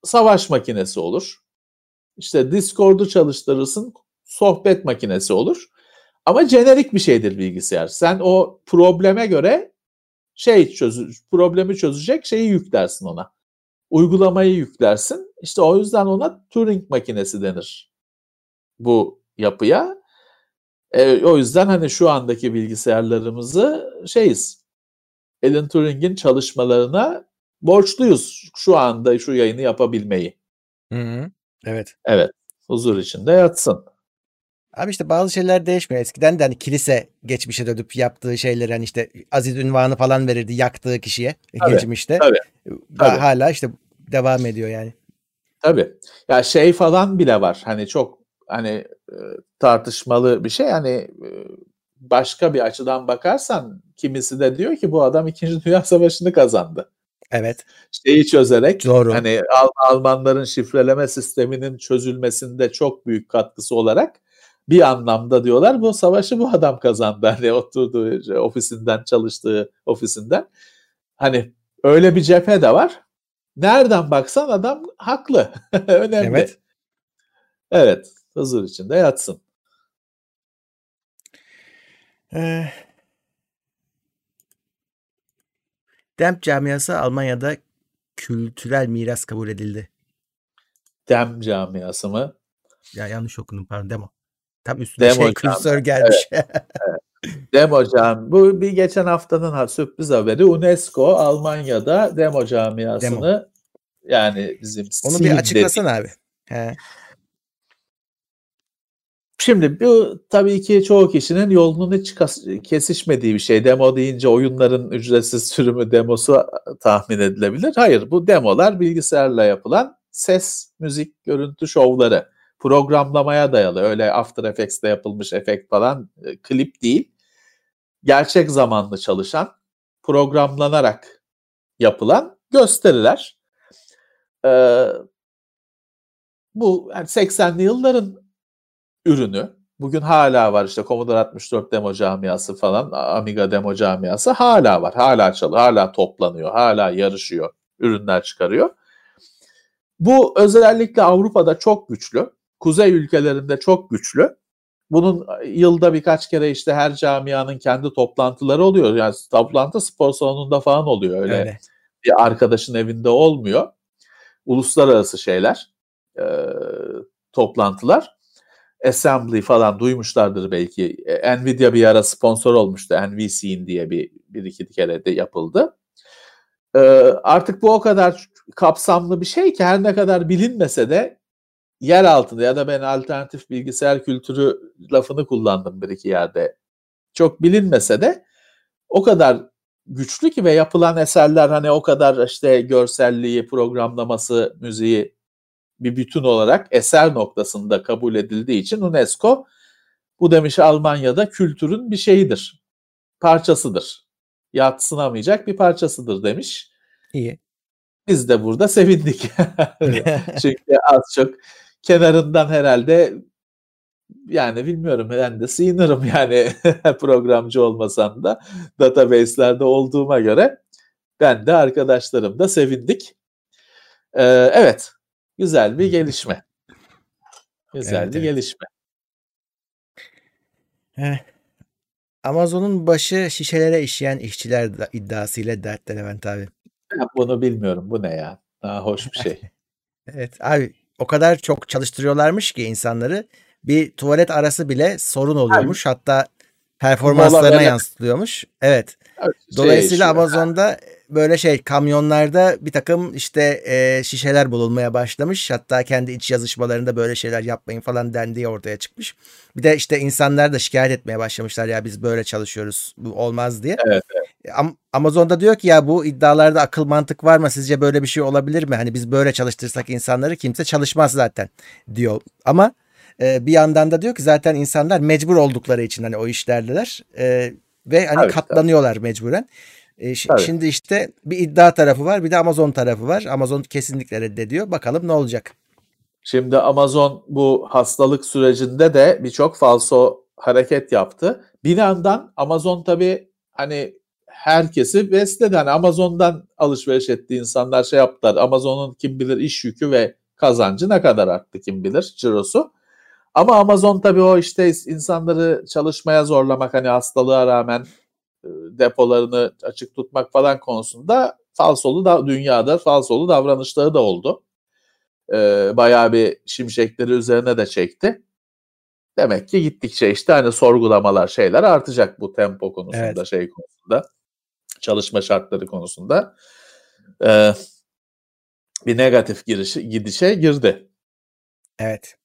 D: savaş makinesi olur. İşte Discord'u çalıştırırsın, sohbet makinesi olur. Ama jenerik bir şeydir bilgisayar. Sen o probleme göre şey çözü, problemi çözecek şeyi yüklersin ona. Uygulamayı yüklersin. İşte o yüzden ona Turing makinesi denir. Bu yapıya. E, o yüzden hani şu andaki bilgisayarlarımızı şeyiz. Alan Turing'in çalışmalarına borçluyuz şu anda şu yayını yapabilmeyi.
C: Hı hı. Evet.
D: Evet. Huzur içinde yatsın.
C: Abi işte bazı şeyler değişmiyor. Eskiden de hani kilise geçmişe dönüp yaptığı şeyleri hani işte aziz ünvanı falan verirdi yaktığı kişiye tabii, geçmişte. Tabii, tabii. Hala işte devam ediyor yani.
D: Tabii. Ya şey falan bile var. Hani çok hani e, tartışmalı bir şey. Hani e, başka bir açıdan bakarsan kimisi de diyor ki bu adam 2. Dünya Savaşı'nı kazandı.
C: Evet.
D: Şeyi çözerek Doğru. hani Almanların şifreleme sisteminin çözülmesinde çok büyük katkısı olarak bir anlamda diyorlar bu savaşı bu adam kazandı. Hani oturduğu ofisinden çalıştığı ofisinden. Hani öyle bir cephe de var. Nereden baksan adam haklı. Önemli. Evet. Evet. Huzur içinde yatsın.
C: Ee, Demp camiası Almanya'da kültürel miras kabul edildi.
D: Dem camiası mı?
C: Ya yanlış okudum pardon demo. Tam üstüne Demo şey kursör gelmiş. Evet,
D: evet. Demo cam. Bu bir geçen haftanın ha, sürpriz haberi. UNESCO Almanya'da demo camiasını demo. yani bizim
C: Onu bir açıklasana abi. He.
D: Şimdi bu tabii ki çoğu kişinin yolunun hiç kesişmediği bir şey. Demo deyince oyunların ücretsiz sürümü demosu tahmin edilebilir. Hayır bu demolar bilgisayarla yapılan ses, müzik, görüntü şovları programlamaya dayalı. Öyle After Effects'te yapılmış efekt falan e, klip değil. Gerçek zamanlı çalışan, programlanarak yapılan gösteriler. Ee, bu yani 80'li yılların ürünü. Bugün hala var işte Commodore 64 demo camiası falan, Amiga demo camiası hala var. Hala çalıyor, hala toplanıyor, hala yarışıyor, ürünler çıkarıyor. Bu özellikle Avrupa'da çok güçlü kuzey ülkelerinde çok güçlü. Bunun yılda birkaç kere işte her camianın kendi toplantıları oluyor. Yani toplantı spor salonunda falan oluyor öyle. öyle. Bir arkadaşın evinde olmuyor. Uluslararası şeyler, e, toplantılar. Assembly falan duymuşlardır belki. Nvidia bir ara sponsor olmuştu. NVC'in diye bir, bir iki kere de yapıldı. E, artık bu o kadar kapsamlı bir şey ki her ne kadar bilinmese de yer altında ya da ben alternatif bilgisayar kültürü lafını kullandım bir iki yerde. Çok bilinmese de o kadar güçlü ki ve yapılan eserler hani o kadar işte görselliği, programlaması, müziği bir bütün olarak eser noktasında kabul edildiği için UNESCO bu demiş Almanya'da kültürün bir şeyidir. Parçasıdır. Yatsınamayacak bir parçasıdır demiş.
C: İyi.
D: Biz de burada sevindik. Çünkü az çok kenarından herhalde yani bilmiyorum ben de sığınırım yani programcı olmasam da database'lerde olduğuma göre ben de arkadaşlarım da sevindik. Ee, evet güzel bir gelişme. Güzel evet, bir evet. gelişme.
C: Amazon'un başı şişelere işleyen işçiler iddiasıyla dertte Levent abi.
D: Ya bunu bilmiyorum. Bu ne ya? Daha hoş bir şey.
C: evet abi o kadar çok çalıştırıyorlarmış ki insanları bir tuvalet arası bile sorun oluyormuş. Hatta performanslarına yansıtılıyormuş. Evet. evet şey Dolayısıyla şey Amazon'da böyle şey kamyonlarda bir takım işte e, şişeler bulunmaya başlamış. Hatta kendi iç yazışmalarında böyle şeyler yapmayın falan dendiği ortaya çıkmış. Bir de işte insanlar da şikayet etmeye başlamışlar ya biz böyle çalışıyoruz bu olmaz diye.
D: Evet, evet.
C: Amazon'da diyor ki ya bu iddialarda akıl mantık var mı? Sizce böyle bir şey olabilir mi? Hani biz böyle çalıştırsak insanları kimse çalışmaz zaten diyor. Ama e, bir yandan da diyor ki zaten insanlar mecbur oldukları için hani o işlerdeler. E, ve hani evet, katlanıyorlar tabii. mecburen. E, ş- şimdi işte bir iddia tarafı var bir de Amazon tarafı var. Amazon kesinlikle reddediyor. Bakalım ne olacak.
D: Şimdi Amazon bu hastalık sürecinde de birçok falso hareket yaptı. Bir yandan Amazon tabii hani herkesi besledi. Hani Amazon'dan alışveriş ettiği insanlar şey yaptılar. Amazon'un kim bilir iş yükü ve kazancı ne kadar arttı kim bilir cirosu. Ama Amazon tabii o işte insanları çalışmaya zorlamak hani hastalığa rağmen depolarını açık tutmak falan konusunda falsolu da dünyada falsolu davranışları da oldu. Ee, bayağı bir şimşekleri üzerine de çekti. Demek ki gittikçe işte hani sorgulamalar şeyler artacak bu tempo konusunda evet. şey konusunda çalışma şartları konusunda ee, bir negatif girişi gidişe girdi.
C: Evet.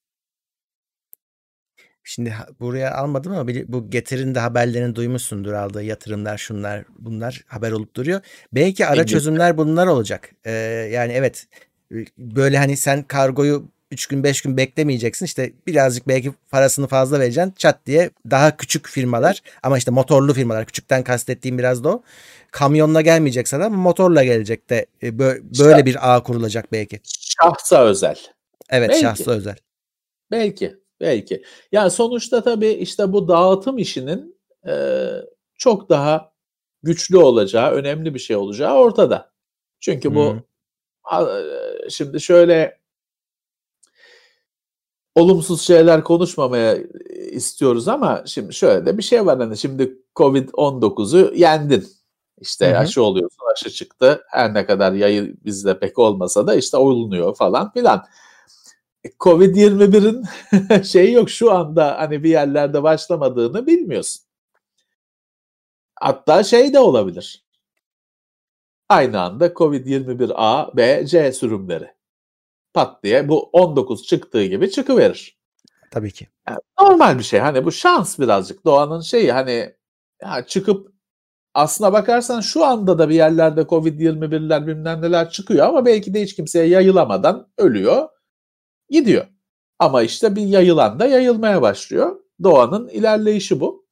C: Şimdi buraya almadım ama bu Getir'in de haberlerini duymuşsundur aldığı yatırımlar şunlar bunlar haber olup duruyor. Belki ara çözümler bunlar olacak. Ee, yani evet böyle hani sen kargoyu 3 gün 5 gün beklemeyeceksin. İşte birazcık belki parasını fazla vereceksin. Çat diye daha küçük firmalar ama işte motorlu firmalar. Küçükten kastettiğim biraz da o. Kamyonla gelmeyecek sana ama motorla gelecek de e, böyle bir ağ kurulacak belki.
D: Şahsa özel.
C: Evet belki. şahsa özel.
D: Belki. Belki. Yani sonuçta tabii işte bu dağıtım işinin e, çok daha güçlü olacağı, önemli bir şey olacağı ortada. Çünkü bu hmm. şimdi şöyle olumsuz şeyler konuşmamaya istiyoruz ama şimdi şöyle de bir şey var hani şimdi Covid-19'u yendin. İşte hı hı. aşı oluyorsun, aşı çıktı. Her ne kadar yayı bizde pek olmasa da işte olunuyor falan filan. Covid-21'in şeyi yok şu anda hani bir yerlerde başlamadığını bilmiyorsun. Hatta şey de olabilir. Aynı anda Covid-21A, B, C sürümleri. Pat diye bu 19 çıktığı gibi çıkıverir.
C: Tabii ki.
D: Yani normal bir şey. Hani bu şans birazcık doğanın şeyi hani ya çıkıp aslına bakarsan şu anda da bir yerlerde Covid-21'ler bilmem neler çıkıyor ama belki de hiç kimseye yayılamadan ölüyor gidiyor. Ama işte bir yayılan da yayılmaya başlıyor. Doğanın ilerleyişi bu.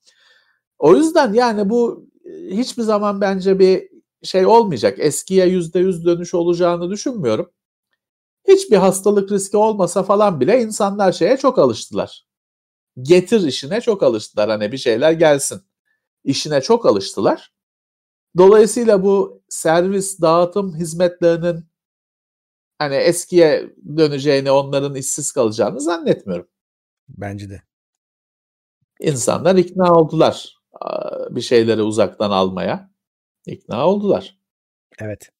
D: O yüzden yani bu e, hiçbir zaman bence bir şey olmayacak. Eskiye yüzde yüz dönüş olacağını düşünmüyorum. Hiçbir hastalık riski olmasa falan bile insanlar şeye çok alıştılar. Getir işine çok alıştılar. Hani bir şeyler gelsin. İşine çok alıştılar. Dolayısıyla bu servis, dağıtım hizmetlerinin hani eskiye döneceğini, onların işsiz kalacağını zannetmiyorum.
C: Bence de.
D: İnsanlar ikna oldular bir şeyleri uzaktan almaya. İkna oldular.
C: Evet.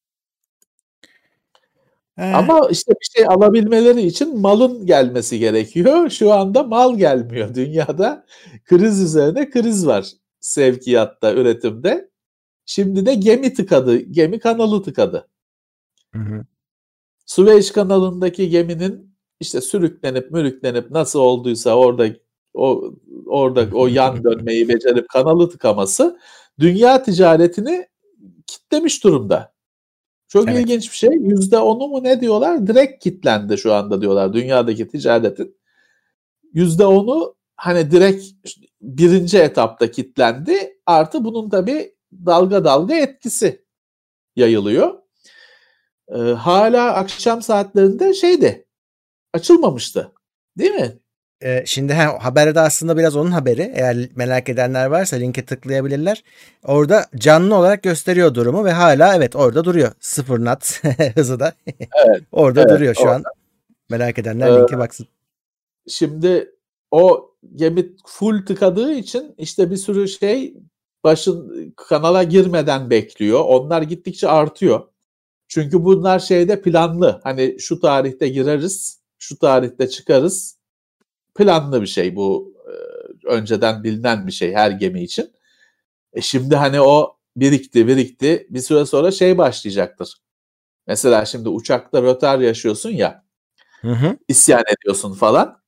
D: Ama işte bir şey alabilmeleri için malın gelmesi gerekiyor. Şu anda mal gelmiyor. Dünyada kriz üzerine kriz var sevkiyatta, üretimde. Şimdi de gemi tıkadı, gemi kanalı tıkadı. Hı hı. Süveyş kanalındaki geminin işte sürüklenip mürüklenip nasıl olduysa orada o orada o yan dönmeyi becerip kanalı tıkaması dünya ticaretini kitlemiş durumda. Çok evet. ilginç bir şey. Yüzde onu mu ne diyorlar? Direkt kitlendi şu anda diyorlar dünyadaki ticaretin. Yüzde onu hani direkt birinci etapta kitlendi. Artı bunun tabi dalga dalga etkisi yayılıyor e, hala akşam saatlerinde şeydi açılmamıştı. Değil mi?
C: E, şimdi he, haberde aslında biraz onun haberi. Eğer merak edenler varsa linke tıklayabilirler. Orada canlı olarak gösteriyor durumu ve hala evet orada duruyor. Sıfır nat hızı da. Evet, orada evet, duruyor şu orada. an. Merak edenler ee, linke baksın.
D: Şimdi o gemi full tıkadığı için işte bir sürü şey başın kanala girmeden bekliyor. Onlar gittikçe artıyor. Çünkü bunlar şeyde planlı. Hani şu tarihte gireriz, şu tarihte çıkarız. Planlı bir şey bu. E, önceden bilinen bir şey her gemi için. E şimdi hani o birikti birikti bir süre sonra şey başlayacaktır. Mesela şimdi uçakta rötar yaşıyorsun ya hı hı. isyan ediyorsun falan.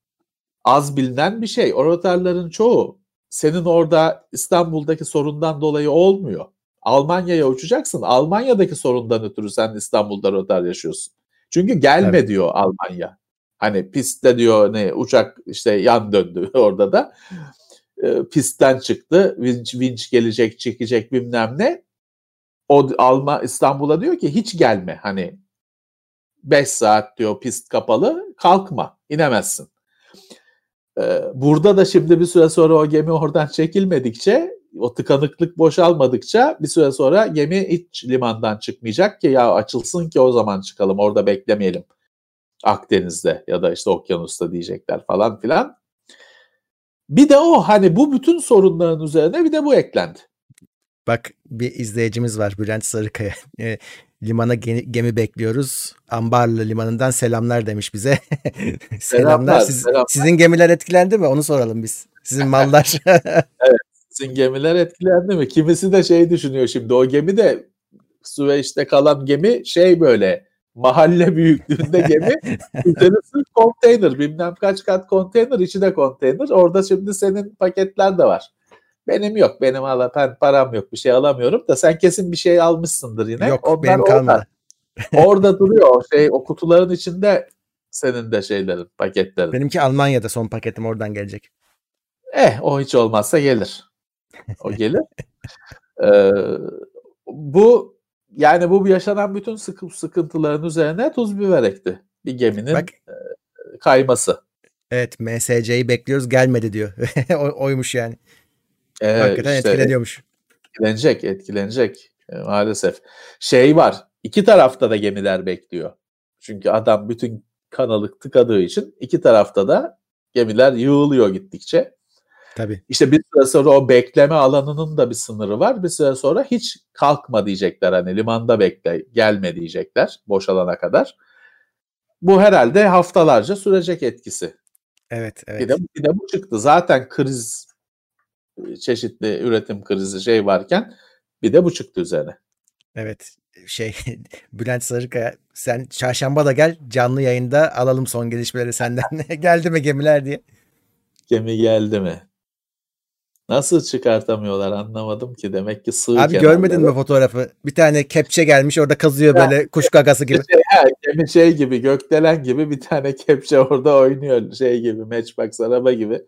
D: Az bilinen bir şey. O rötarların çoğu senin orada İstanbul'daki sorundan dolayı olmuyor. Almanya'ya uçacaksın. Almanya'daki sorundan ötürü sen İstanbul'da rötar yaşıyorsun. Çünkü gelme evet. diyor Almanya. Hani pistte diyor ne uçak işte yan döndü orada da. E, pistten çıktı. Vinç, vinç gelecek, çekecek bilmem ne. O Alma İstanbul'a diyor ki hiç gelme. Hani 5 saat diyor pist kapalı. Kalkma. inemezsin. Burada da şimdi bir süre sonra o gemi oradan çekilmedikçe o tıkanıklık boşalmadıkça bir süre sonra gemi hiç limandan çıkmayacak ki ya açılsın ki o zaman çıkalım orada beklemeyelim. Akdeniz'de ya da işte okyanusta diyecekler falan filan. Bir de o hani bu bütün sorunların üzerine bir de bu eklendi.
C: Bak bir izleyicimiz var Bülent Sarıkaya. E, limana gemi, gemi bekliyoruz. Ambarlı limanından selamlar demiş bize. selamlar. selamlar, Siz, selamlar. Sizin gemiler etkilendi mi? Onu soralım biz. Sizin mallar.
D: evet. Sizin gemiler etkilendi mi? Kimisi de şey düşünüyor şimdi. O gemi de Süveyş'te kalan gemi şey böyle mahalle büyüklüğünde gemi. Üzerisi konteyner. Bilmem kaç kat konteyner. içi de konteyner. Orada şimdi senin paketler de var. Benim yok. Benim ala, ben param yok. Bir şey alamıyorum da sen kesin bir şey almışsındır yine.
C: Yok Onlar benim kalmadı.
D: Orada duruyor. O şey o kutuların içinde senin de şeylerin, paketlerin.
C: Benimki Almanya'da son paketim oradan gelecek.
D: Eh o hiç olmazsa gelir. O gelir. ee, bu yani bu yaşanan bütün sıkı, sıkıntıların üzerine tuz biber ekti. Bir geminin Bak, e, kayması.
C: Evet MSC'yi bekliyoruz gelmedi diyor. oymuş yani. Ee, Hakikaten işte, etkileniyormuş.
D: Etkilenecek, etkilenecek e, maalesef. Şey var, iki tarafta da gemiler bekliyor. Çünkü adam bütün kanalı tıkadığı için iki tarafta da gemiler yığılıyor gittikçe.
C: Tabii.
D: İşte bir süre sonra o bekleme alanının da bir sınırı var. Bir süre sonra hiç kalkma diyecekler. Hani limanda bekle, gelme diyecekler boşalana kadar. Bu herhalde haftalarca sürecek etkisi.
C: Evet, evet.
D: Bir de, bir de bu çıktı. Zaten kriz çeşitli üretim krizi şey varken bir de bu çıktı üzerine.
C: Evet şey Bülent Sarıkaya sen çarşamba da gel canlı yayında alalım son gelişmeleri senden. geldi mi gemiler diye.
D: Gemi geldi mi? Nasıl çıkartamıyorlar anlamadım ki. Demek ki sığ
C: Abi görmedin mi fotoğrafı? Bir tane kepçe gelmiş orada kazıyor böyle ya, kuş gagası gibi.
D: Şey, gemi şey gibi gökdelen gibi bir tane kepçe orada oynuyor şey gibi matchbox araba gibi.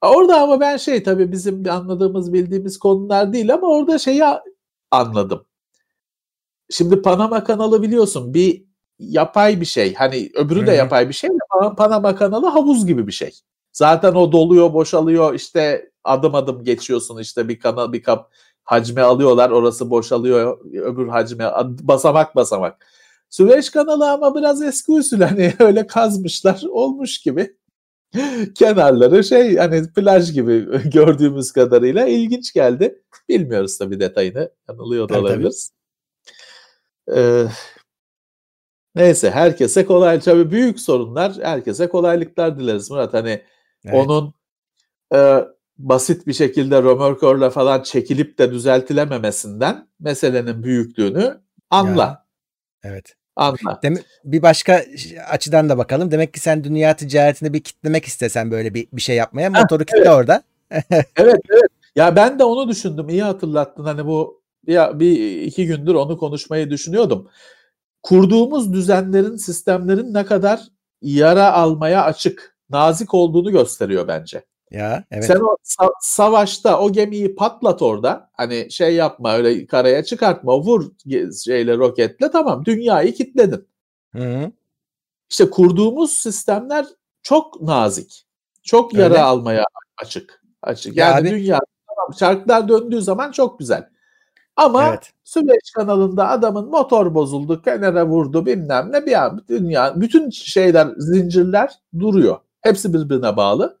D: Orada ama ben şey tabii bizim anladığımız bildiğimiz konular değil ama orada şeyi anladım. Şimdi Panama kanalı biliyorsun bir yapay bir şey. Hani öbürü de yapay bir şey ama Panama kanalı havuz gibi bir şey. Zaten o doluyor, boşalıyor. işte adım adım geçiyorsun işte bir kanal bir kap hacme alıyorlar. Orası boşalıyor. Öbür hacme basamak basamak. Süveyş kanalı ama biraz eski usul hani öyle kazmışlar olmuş gibi. Kenarları şey hani plaj gibi gördüğümüz kadarıyla ilginç geldi. Bilmiyoruz tabii detayını. Yanılıyor da evet, olabiliriz. Ee, neyse herkese kolay. Tabii büyük sorunlar. Herkese kolaylıklar dileriz Murat. Hani evet. onun e, basit bir şekilde römorkörle falan çekilip de düzeltilememesinden meselenin büyüklüğünü anla. Ya,
C: evet. Anla. Dem- bir başka açıdan da bakalım. Demek ki sen dünya ticaretini bir kitlemek istesen böyle bir, bir şey yapmaya motoru kitle evet. orada.
D: evet evet. Ya ben de onu düşündüm. İyi hatırlattın. Hani bu ya bir iki gündür onu konuşmayı düşünüyordum. Kurduğumuz düzenlerin, sistemlerin ne kadar yara almaya açık, nazik olduğunu gösteriyor bence.
C: Ya evet.
D: Sen o sa- savaşta o gemiyi patlat orada. Hani şey yapma öyle karaya çıkartma. Vur şeyle roketle tamam dünyayı kilitledin. Hı İşte kurduğumuz sistemler çok nazik. Çok yara öyle. almaya açık. Açık. Yani ya abi, dünya tamam çarklar döndüğü zaman çok güzel. Ama evet. Süveyş kanalında adamın motor bozuldu, kenara vurdu bilmem ne bir an dünya bütün şeyler zincirler duruyor. Hepsi birbirine bağlı.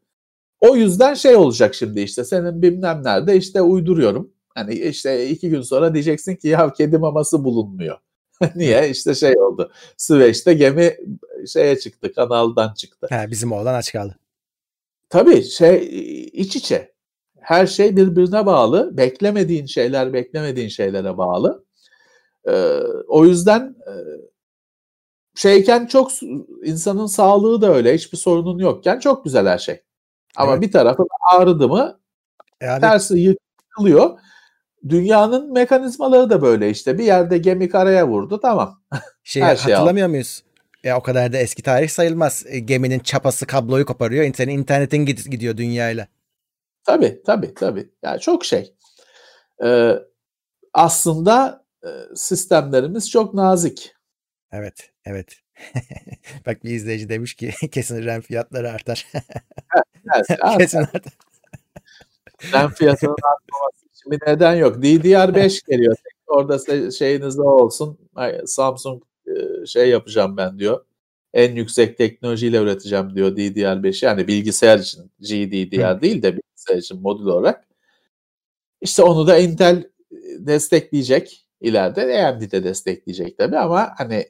D: O yüzden şey olacak şimdi işte senin bilmem nerede işte uyduruyorum. Hani işte iki gün sonra diyeceksin ki ya kedi maması bulunmuyor. Niye? İşte şey oldu. Süveyş'te gemi şeye çıktı, kanaldan çıktı.
C: Ha, bizim oğlan aç kaldı.
D: Tabii şey iç içe. Her şey birbirine bağlı. Beklemediğin şeyler beklemediğin şeylere bağlı. Ee, o yüzden e, şeyken çok insanın sağlığı da öyle. Hiçbir sorunun yokken çok güzel her şey. Ama evet. bir tarafı ağrıdı mı yani... tersi yıkılıyor. Dünyanın mekanizmaları da böyle işte. Bir yerde gemi karaya vurdu tamam.
C: Şey, her şey hatırlamıyor aldı. muyuz? Ya o kadar da eski tarih sayılmaz. E, geminin çapası kabloyu koparıyor. Senin internetin gidiyor dünyayla.
D: Tabii tabii tabii. Yani çok şey. Ee, aslında e, sistemlerimiz çok nazik.
C: Evet, evet. Bak bir izleyici demiş ki kesin RAM fiyatları artar.
D: evet, kesin artar. RAM fiyatının artmaması için bir neden yok. DDR5 geliyor. Orada şeyiniz olsun. Samsung e, şey yapacağım ben diyor. En yüksek teknolojiyle üreteceğim diyor DDR5'i. Yani bilgisayar için GDDR değil de bilgisayar için modül olarak. İşte onu da Intel destekleyecek ileride. AMD de destekleyecek tabii ama hani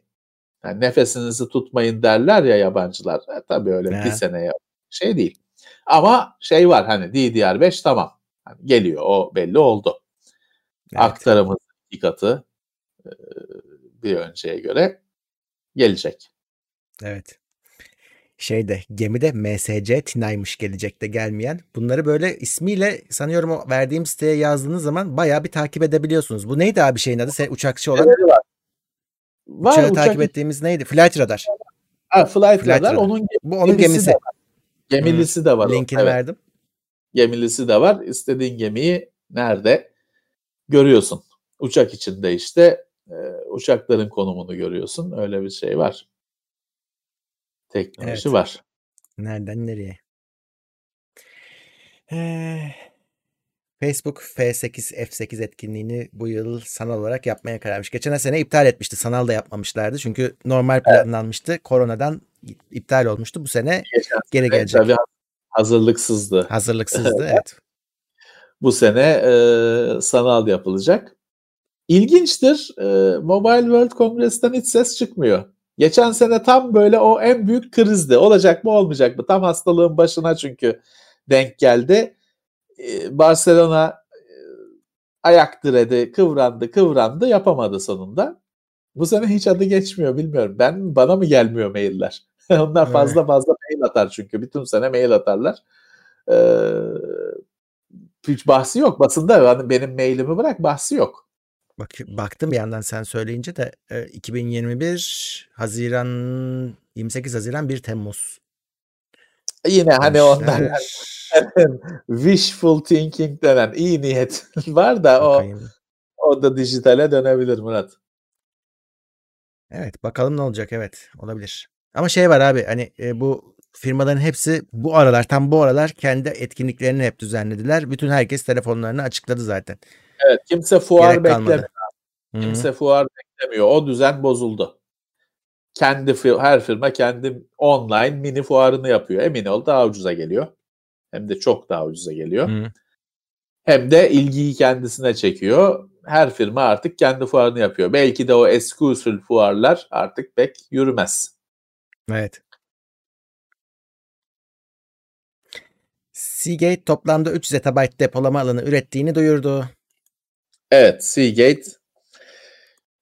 D: yani nefesinizi tutmayın derler ya yabancılar. E, tabii öyle ne? bir seneye şey değil. Ama şey var hani DDR5 tamam. Hani geliyor o belli oldu. Evet. Aktarımız iki katı e, bir önceye göre gelecek.
C: Evet. Şeyde gemide MSC Tinay'mış gelecekte gelmeyen. Bunları böyle ismiyle sanıyorum o verdiğim siteye yazdığınız zaman bayağı bir takip edebiliyorsunuz. Bu neydi abi şeyin adı? Sen uçakçı olan. Var. Var, Uçağı uçak... takip ettiğimiz neydi? Flight Radar.
D: Ha, Flight, Flight Radar. Onun
C: Bu onun gemisi. gemisi. De var.
D: Gemilisi hmm. de var.
C: Linkini evet. verdim.
D: Gemilisi de var. İstediğin gemiyi nerede görüyorsun. Uçak içinde işte e, uçakların konumunu görüyorsun. Öyle bir şey var. Teknoloji evet. var.
C: Nereden nereye? Ee, Facebook F8 F8 etkinliğini bu yıl sanal olarak yapmaya karar vermiş. Geçen sene iptal etmişti. Sanal da yapmamışlardı. Çünkü normal planlanmıştı. Evet. Koronadan iptal olmuştu. Bu sene Geçen geri sene gelecek. Tabii
D: hazırlıksızdı.
C: Hazırlıksızdı evet.
D: bu sene e, sanal yapılacak. İlginçtir. E, Mobile World Congress'ten hiç ses çıkmıyor. Geçen sene tam böyle o en büyük krizdi. Olacak mı olmayacak mı? Tam hastalığın başına çünkü denk geldi. Barcelona e, ayak diredi, kıvrandı, kıvrandı, yapamadı sonunda. Bu sene hiç adı geçmiyor bilmiyorum. Ben bana mı gelmiyor mailler? Onlar fazla fazla mail atar çünkü bütün sene mail atarlar. Ee, hiç bahsi yok basında. Yani benim mailimi bırak bahsi yok.
C: Bak, baktım bir yandan sen söyleyince de e, 2021 Haziran 28 Haziran 1 Temmuz.
D: Yine hani onlar wishful thinking denen iyi niyet var da Bakayım. o o da dijitale dönebilir Murat.
C: Evet bakalım ne olacak evet olabilir. Ama şey var abi hani e, bu firmaların hepsi bu aralar tam bu aralar kendi etkinliklerini hep düzenlediler. Bütün herkes telefonlarını açıkladı zaten.
D: Evet kimse fuar Gerek beklemiyor. Kimse fuar beklemiyor. O düzen bozuldu. Kendi her firma kendi online mini fuarını yapıyor. Emin ol daha ucuza geliyor. Hem de çok daha ucuza geliyor. Hı. Hem de ilgiyi kendisine çekiyor. Her firma artık kendi fuarını yapıyor. Belki de o eski usul fuarlar artık pek yürümez.
C: Evet. Seagate toplamda 3 zettabyte depolama alanı ürettiğini duyurdu.
D: Evet, Seagate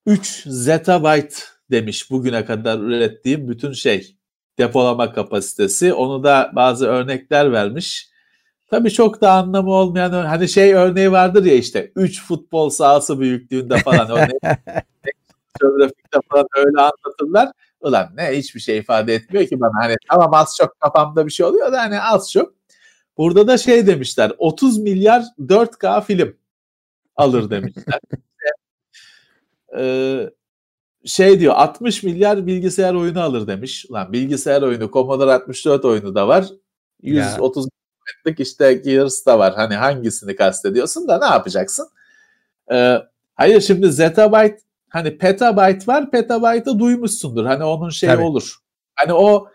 D: 3 zettabyte demiş bugüne kadar ürettiğim bütün şey depolama kapasitesi. Onu da bazı örnekler vermiş. Tabii çok da anlamı olmayan hani şey örneği vardır ya işte 3 futbol sahası büyüklüğünde falan örneği. Geografikte falan öyle anlatırlar. Ulan ne hiçbir şey ifade etmiyor ki bana. Hani tamam az çok kafamda bir şey oluyor da hani az çok. Burada da şey demişler 30 milyar 4K film alır demişler. ee, şey diyor 60 milyar bilgisayar oyunu alır demiş. Lan bilgisayar oyunu Commodore 64 oyunu da var. 130 milletlik işte Gears da var. Hani hangisini kastediyorsun da ne yapacaksın? Ee, hayır şimdi zettabyte hani petabyte var. Petabyte'ı duymuşsundur. Hani onun şeyi Tabii. olur. Hani o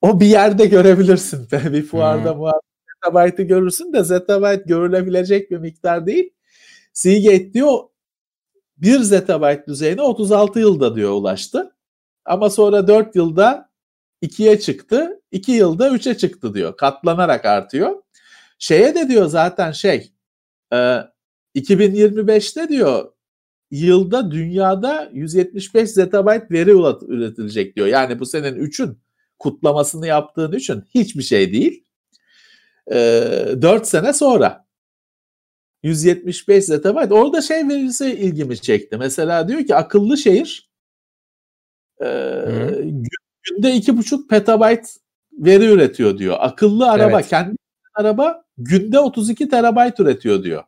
D: o bir yerde görebilirsin. bir fuarda hmm. zettabyte'ı görürsün de zettabyte görülebilecek bir miktar değil. Seagate diyor 1 zettabyte düzeyine 36 yılda diyor ulaştı. Ama sonra 4 yılda 2'ye çıktı. 2 yılda 3'e çıktı diyor. Katlanarak artıyor. Şeye de diyor zaten şey e, 2025'te diyor yılda dünyada 175 zettabyte veri üretilecek diyor. Yani bu senin 3'ün kutlamasını yaptığın için hiçbir şey değil. E, 4 sene sonra 175 zettabyte. Orada şey verisi ilgimi çekti. Mesela diyor ki akıllı şehir e, günde 2,5 petabyte veri üretiyor diyor. Akıllı araba evet. kendi araba günde 32 terabayt üretiyor diyor.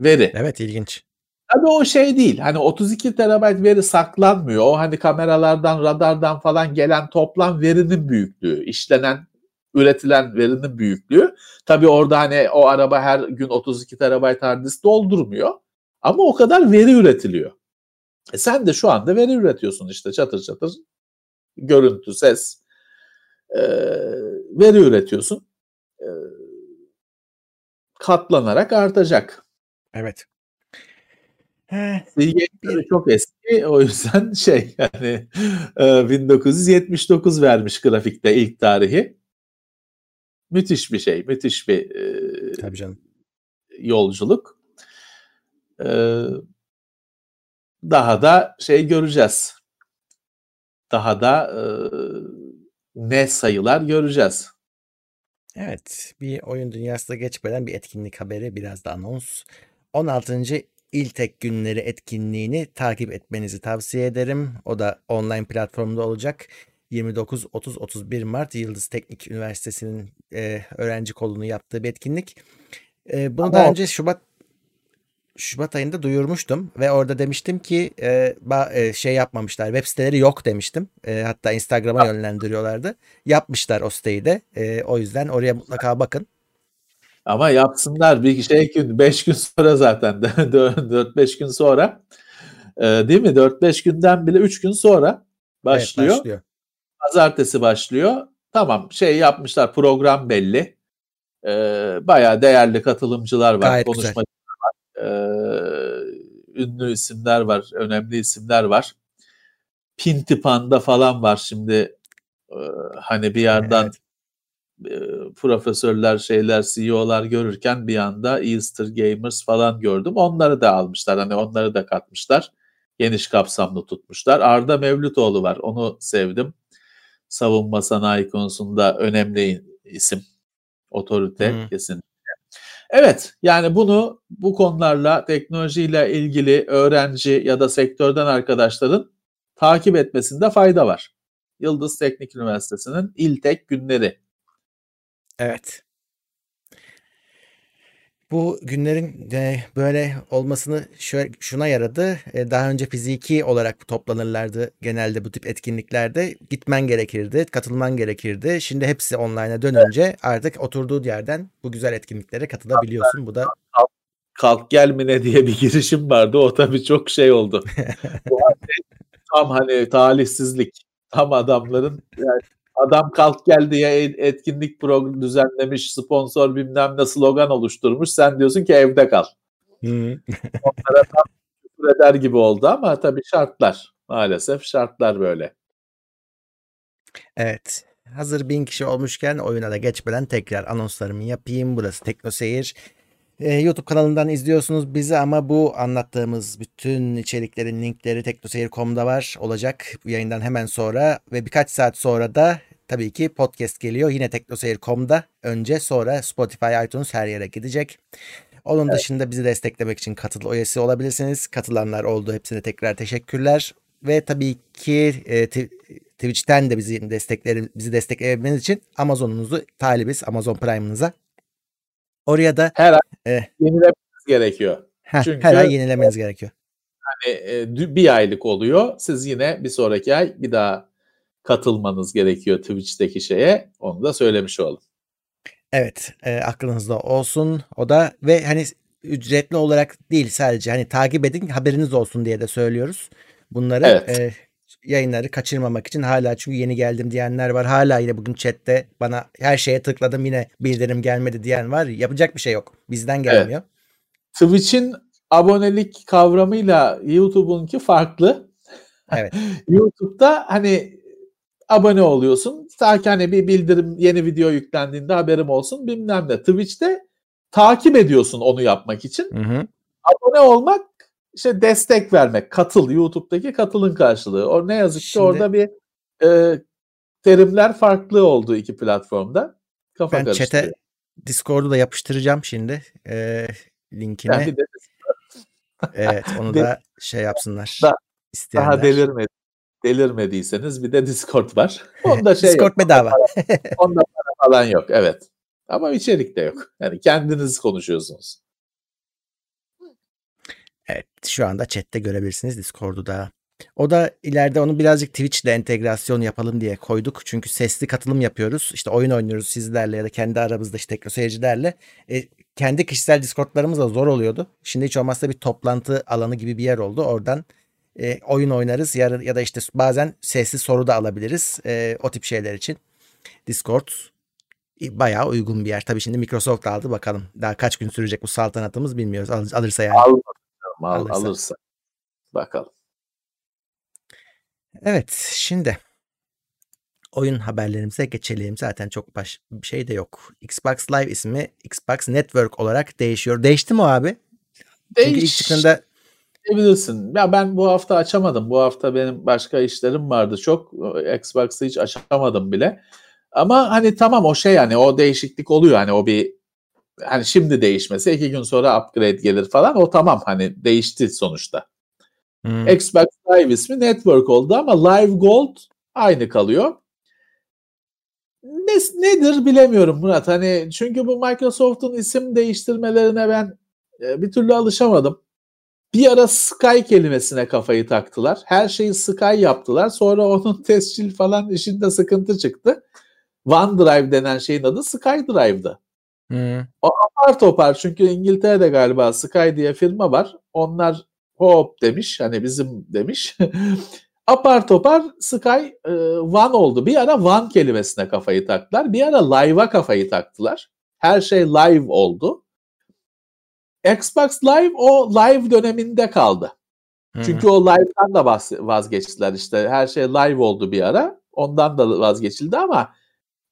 D: Veri.
C: Evet ilginç.
D: Tabii o şey değil. Hani 32 terabayt veri saklanmıyor. O hani kameralardan, radardan falan gelen toplam verinin büyüklüğü, işlenen, üretilen verinin büyüklüğü. Tabii orada hani o araba her gün 32 terabayt hard disk doldurmuyor. Ama o kadar veri üretiliyor. E sen de şu anda veri üretiyorsun işte çatır çatır. Görüntü, ses, e, veri üretiyorsun. E, katlanarak artacak.
C: Evet.
D: Bilgi çok eski o yüzden şey yani 1979 vermiş grafikte ilk tarihi. Müthiş bir şey, müthiş bir
C: Tabii canım.
D: yolculuk. daha da şey göreceğiz. Daha da ne sayılar göreceğiz.
C: Evet, bir oyun dünyasında geçmeden bir etkinlik haberi, biraz da anons. 16. İltek Günleri etkinliğini takip etmenizi tavsiye ederim. O da online platformda olacak. 29-30-31 Mart Yıldız Teknik Üniversitesi'nin e, öğrenci kolunu yaptığı bir etkinlik. E, bunu Ama daha önce Şubat Şubat ayında duyurmuştum ve orada demiştim ki e, ba, e, şey yapmamışlar web siteleri yok demiştim. E, hatta Instagram'a yönlendiriyorlardı. Yapmışlar o siteyi de. E, o yüzden oraya mutlaka bakın.
D: Ama yapsınlar bir şey gün 5 gün sonra zaten 4-5 gün sonra e, değil mi? 4-5 günden bile 3 gün sonra başlıyor. Evet, başlıyor. Pazartesi başlıyor. Tamam şey yapmışlar program belli. E, bayağı değerli katılımcılar var. Gayet konuşmacılar güzel. var. E, ünlü isimler var. Önemli isimler var. Pinti Panda falan var şimdi. E, hani bir yandan evet profesörler, şeyler, CEO'lar görürken bir anda Easter Gamers falan gördüm. Onları da almışlar. Hani onları da katmışlar. Geniş kapsamlı tutmuşlar. Arda Mevlütoğlu var. Onu sevdim. Savunma sanayi konusunda önemli isim. Otorite hmm. kesinlikle. Evet yani bunu bu konularla teknolojiyle ilgili öğrenci ya da sektörden arkadaşların takip etmesinde fayda var. Yıldız Teknik Üniversitesi'nin İltek günleri
C: Evet. Bu günlerin e, böyle olmasını şöyle, şuna yaradı. E, daha önce fiziki olarak toplanırlardı genelde bu tip etkinliklerde. Gitmen gerekirdi, katılman gerekirdi. Şimdi hepsi online'a dönünce artık oturduğu yerden bu güzel etkinliklere katılabiliyorsun. Bu da
D: Kalk gelmine diye bir girişim vardı. O tabii çok şey oldu. tam hani talihsizlik. Tam adamların yani Adam kalk gel diye etkinlik programı düzenlemiş, sponsor bilmem ne slogan oluşturmuş. Sen diyorsun ki evde kal. Onlara tam eder gibi oldu ama tabii şartlar. Maalesef şartlar böyle.
C: Evet. Hazır bin kişi olmuşken oyuna da geçmeden tekrar anonslarımı yapayım. Burası Tekno Ee, YouTube kanalından izliyorsunuz bizi ama bu anlattığımız bütün içeriklerin linkleri teknoseyir.com'da var olacak bu yayından hemen sonra ve birkaç saat sonra da tabii ki podcast geliyor. Yine teknoseyir.com'da önce sonra Spotify, iTunes her yere gidecek. Onun evet. dışında bizi desteklemek için katıl üyesi olabilirsiniz. Katılanlar oldu. Hepsine tekrar teşekkürler. Ve tabii ki e, Twitch'ten de bizi destekleri bizi destekleyebilmeniz için Amazon'unuzu talibiz. Amazon Prime'ınıza. Oraya da
D: her ay e, yenilemeniz gerekiyor.
C: Heh, Çünkü her ay yenilemeniz gerekiyor.
D: Hani e, bir aylık oluyor. Siz yine bir sonraki ay bir daha katılmanız gerekiyor Twitch'teki şeye. Onu da söylemiş olalım.
C: Evet, e, aklınızda olsun. O da ve hani ücretli olarak değil sadece hani takip edin haberiniz olsun diye de söylüyoruz. Bunları evet. e, yayınları kaçırmamak için hala çünkü yeni geldim diyenler var. Hala yine bugün chatte bana her şeye tıkladım yine bildirim gelmedi diyen var. Yapacak bir şey yok. Bizden gelmiyor. Evet.
D: Twitch'in abonelik kavramıyla YouTube'unki farklı.
C: Evet.
D: YouTube'da hani abone oluyorsun. Ta ki hani bir bildirim yeni video yüklendiğinde haberim olsun bilmem ne. Twitch'te takip ediyorsun onu yapmak için.
C: Hı hı.
D: Abone olmak işte destek vermek. Katıl. YouTube'daki katılın karşılığı. O ne yazık ki Şimdi, orada bir e, terimler farklı oldu iki platformda. Kafa
C: ben chat'e Discord'u da yapıştıracağım şimdi. E, linkini. Yani de... evet onu da şey yapsınlar. Da,
D: isteyenler. Daha delirmedi delirmediyseniz bir de Discord var. Onda şey
C: Discord yok. bedava.
D: Onda para falan yok. Evet. Ama içerik de yok. Yani kendiniz konuşuyorsunuz.
C: Evet şu anda chatte görebilirsiniz Discord'u da. O da ileride onu birazcık Twitch ile entegrasyon yapalım diye koyduk. Çünkü sesli katılım yapıyoruz. İşte oyun oynuyoruz sizlerle ya da kendi aramızda işte tekno seyircilerle. E, kendi kişisel Discord'larımız da zor oluyordu. Şimdi hiç olmazsa bir toplantı alanı gibi bir yer oldu. Oradan e, oyun oynarız ya, ya da işte bazen sesli soru da alabiliriz e, o tip şeyler için. Discord bayağı uygun bir yer. Tabii şimdi Microsoft aldı bakalım. Daha kaç gün sürecek bu saltanatımız bilmiyoruz. Al, alırsa yani.
D: Al, al, alırsa. alırsa. Bakalım.
C: Evet şimdi oyun haberlerimize geçelim. Zaten çok baş bir şey de yok. Xbox Live ismi Xbox Network olarak değişiyor. Değişti mi abi?
D: Değiş. Çünkü ilk çıktığında Diyebilirsin. Ya ben bu hafta açamadım. Bu hafta benim başka işlerim vardı çok. Xbox'ı hiç açamadım bile. Ama hani tamam o şey yani o değişiklik oluyor. Hani o bir hani şimdi değişmesi iki gün sonra upgrade gelir falan. O tamam hani değişti sonuçta. Hmm. Xbox Live ismi Network oldu ama Live Gold aynı kalıyor. Ne, nedir bilemiyorum Murat. Hani çünkü bu Microsoft'un isim değiştirmelerine ben e, bir türlü alışamadım. Bir ara Sky kelimesine kafayı taktılar. Her şeyi Sky yaptılar. Sonra onun tescil falan işinde sıkıntı çıktı. OneDrive denen şeyin adı SkyDrive'dı.
C: Hmm.
D: O apar topar çünkü İngiltere'de galiba Sky diye firma var. Onlar hop demiş hani bizim demiş. apar topar Sky e, One oldu. Bir ara One kelimesine kafayı taktılar. Bir ara Live'a kafayı taktılar. Her şey live oldu. Xbox Live o live döneminde kaldı. Hı-hı. Çünkü o live'dan da vazgeçtiler işte. Her şey live oldu bir ara. Ondan da vazgeçildi ama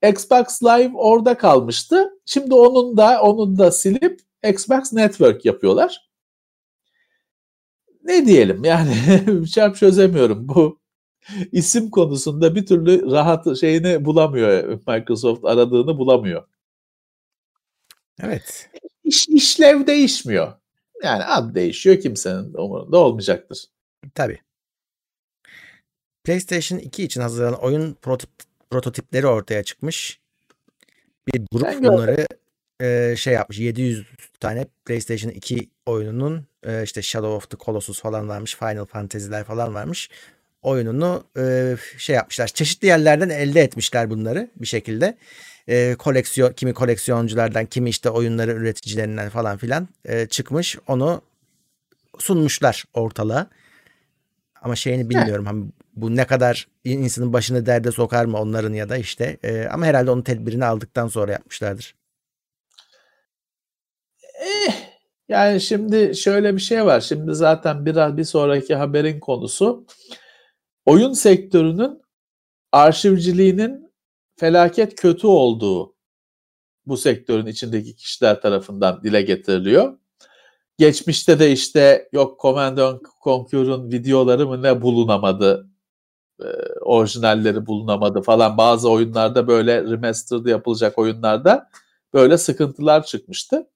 D: Xbox Live orada kalmıştı. Şimdi onun da onu da silip Xbox Network yapıyorlar. Ne diyelim yani çarp çözemiyorum bu isim konusunda bir türlü rahat şeyini bulamıyor Microsoft aradığını bulamıyor.
C: Evet.
D: İş, işlev değişmiyor. Yani ad değişiyor kimsenin umurunda olmayacaktır.
C: Tabii. PlayStation 2 için hazırlanan oyun prototip, prototipleri ortaya çıkmış. Bir grup ben bunları e, şey yapmış. 700 tane PlayStation 2 oyununun e, işte Shadow of the Colossus falan varmış. Final Fantasy'ler falan varmış. Oyununu e, şey yapmışlar. Çeşitli yerlerden elde etmişler bunları bir şekilde e, koleksiyon kimi koleksiyonculardan kimi işte oyunları üreticilerinden falan filan e, çıkmış onu sunmuşlar ortalığa. Ama şeyini bilmiyorum. Hani bu ne kadar insanın başını derde sokar mı onların ya da işte. E, ama herhalde onun tedbirini aldıktan sonra yapmışlardır.
D: Eh, yani şimdi şöyle bir şey var. Şimdi zaten biraz bir sonraki haberin konusu oyun sektörünün arşivciliğinin felaket kötü olduğu bu sektörün içindeki kişiler tarafından dile getiriliyor. Geçmişte de işte yok Command Conquer'un videoları mı ne bulunamadı, e, orijinalleri bulunamadı falan. Bazı oyunlarda böyle remastered yapılacak oyunlarda böyle sıkıntılar çıkmıştı.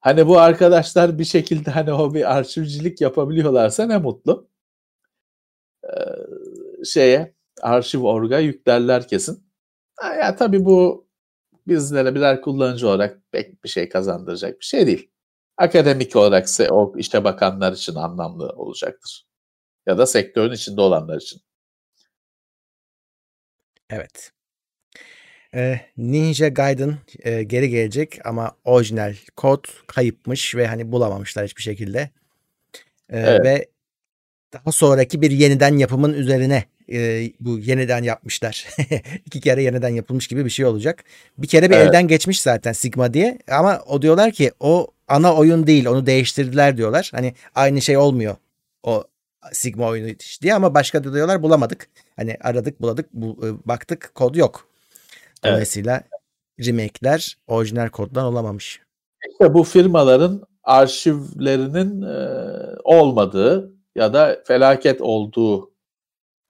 D: Hani bu arkadaşlar bir şekilde hani o bir arşivcilik yapabiliyorlarsa ne mutlu. Ee, şeye arşiv orga yüklerler kesin. Ha, ya tabii bu bizlere birer kullanıcı olarak pek bir şey kazandıracak bir şey değil. Akademik olarak ise o işe bakanlar için anlamlı olacaktır. Ya da sektörün içinde olanlar için.
C: Evet. Ee, Ninja Gaiden e, geri gelecek ama orijinal kod kayıpmış ve hani bulamamışlar hiçbir şekilde. Ee, evet. Ve daha sonraki bir yeniden yapımın üzerine e, bu yeniden yapmışlar. İki kere yeniden yapılmış gibi bir şey olacak. Bir kere bir evet. elden geçmiş zaten Sigma diye ama o diyorlar ki o ana oyun değil onu değiştirdiler diyorlar. Hani aynı şey olmuyor o Sigma oyunu diye ama başka da diyorlar bulamadık. Hani aradık buladık bu, e, baktık kod yok. Dolayısıyla evet. remake'ler orijinal koddan olamamış.
D: İşte bu firmaların arşivlerinin e, olmadığı ya da felaket olduğu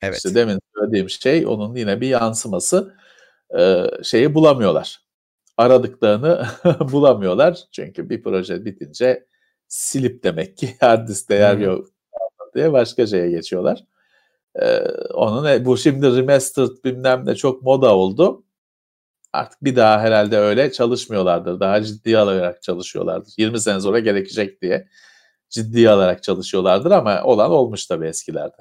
D: evet. işte demin söylediğim şey onun yine bir yansıması e, şeyi bulamıyorlar. Aradıklarını bulamıyorlar. Çünkü bir proje bitince silip demek ki hard disk değer hmm. yok diye başka şeye geçiyorlar. Ee, onun e, bu şimdi remastered bilmem ne çok moda oldu. Artık bir daha herhalde öyle çalışmıyorlardır. Daha ciddi alarak çalışıyorlardır. 20 sene sonra gerekecek diye ciddi alarak çalışıyorlardır ama olan olmuş tabii eskilerde.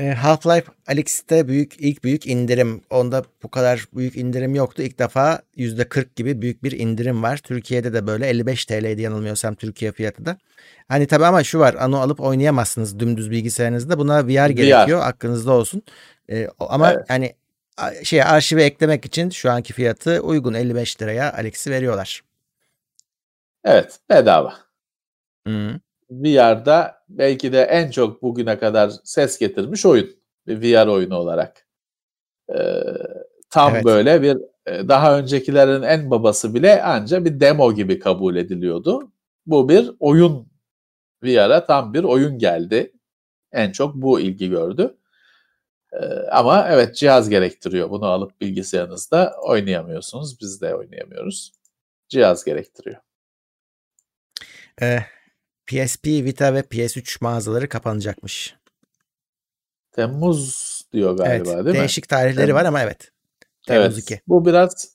C: Ee, Half-Life Alyx'te büyük ilk büyük indirim. Onda bu kadar büyük indirim yoktu. İlk defa %40 gibi büyük bir indirim var. Türkiye'de de böyle 55 TL'ydi yanılmıyorsam Türkiye fiyatı da. Hani tabii ama şu var. Ano alıp oynayamazsınız dümdüz bilgisayarınızda. Buna VR gerekiyor. VR. Aklınızda olsun. Ee, ama evet. hani şey arşive eklemek için şu anki fiyatı uygun 55 liraya Alyx'i veriyorlar.
D: Evet, bedava. Hı. VR'da belki de en çok bugüne kadar ses getirmiş oyun. Bir VR oyunu olarak. Ee, tam evet. böyle bir e, daha öncekilerin en babası bile anca bir demo gibi kabul ediliyordu. Bu bir oyun VR'a tam bir oyun geldi. En çok bu ilgi gördü. Ee, ama evet cihaz gerektiriyor. Bunu alıp bilgisayarınızda oynayamıyorsunuz. Biz de oynayamıyoruz. Cihaz gerektiriyor.
C: Ee, PSP, Vita ve PS3 mağazaları kapanacakmış.
D: Temmuz diyor galiba
C: evet,
D: değil mi?
C: Değişik tarihleri Temmuz. var ama evet.
D: Temmuz evet, 2. Bu biraz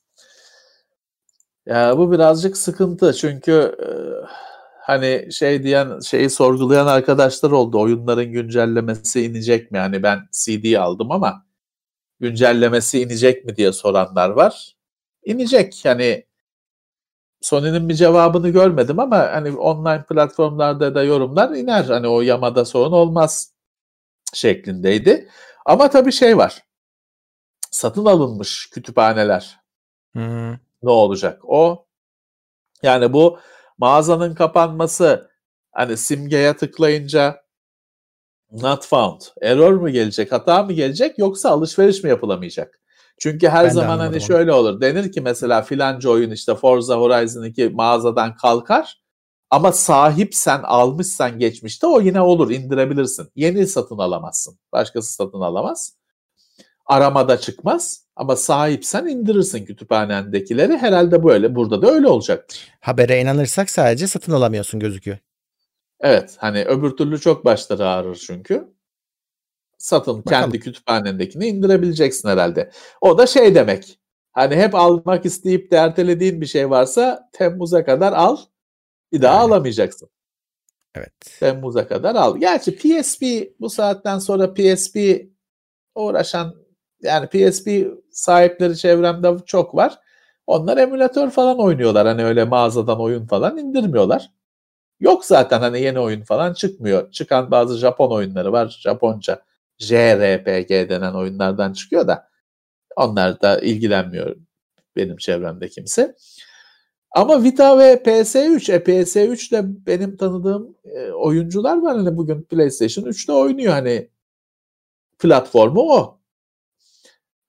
D: ya bu birazcık sıkıntı çünkü e, hani şey diyen şeyi sorgulayan arkadaşlar oldu. Oyunların güncellemesi inecek mi? Yani ben CD aldım ama güncellemesi inecek mi diye soranlar var. İnecek. Yani Sony'nin bir cevabını görmedim ama hani online platformlarda da yorumlar iner. Hani o yamada sorun olmaz şeklindeydi. Ama tabii şey var. Satın alınmış kütüphaneler. Hmm. Ne olacak? O yani bu mağazanın kapanması hani simgeye tıklayınca not found error mu gelecek, hata mı gelecek yoksa alışveriş mi yapılamayacak? Çünkü her ben zaman hani şöyle olur. Denir ki mesela filanca oyun işte Forza Horizon 2 mağazadan kalkar ama sahip sen almışsan geçmişte o yine olur indirebilirsin. Yeni satın alamazsın. Başkası satın alamaz. Aramada çıkmaz ama sahipsen indirirsin kütüphanendekileri. Herhalde böyle. Burada da öyle olacak.
C: Habere inanırsak sadece satın alamıyorsun gözüküyor.
D: Evet hani öbür türlü çok başları ağrır çünkü satın Bakalım. kendi kütüphanendekini indirebileceksin herhalde. O da şey demek. Hani hep almak isteyip de ertelediğin bir şey varsa Temmuz'a kadar al. Bir daha evet. alamayacaksın.
C: Evet.
D: Temmuz'a kadar al. Gerçi PSP bu saatten sonra PSP uğraşan yani PSP sahipleri çevremde çok var. Onlar emülatör falan oynuyorlar. Hani öyle mağazadan oyun falan indirmiyorlar. Yok zaten hani yeni oyun falan çıkmıyor. Çıkan bazı Japon oyunları var. Japonca. JRPG denen oyunlardan çıkıyor da onlar da ilgilenmiyor benim çevremde kimse. Ama Vita ve PS3, e, PS3 ile benim tanıdığım e, oyuncular var hani bugün PlayStation 3'te oynuyor hani platformu o.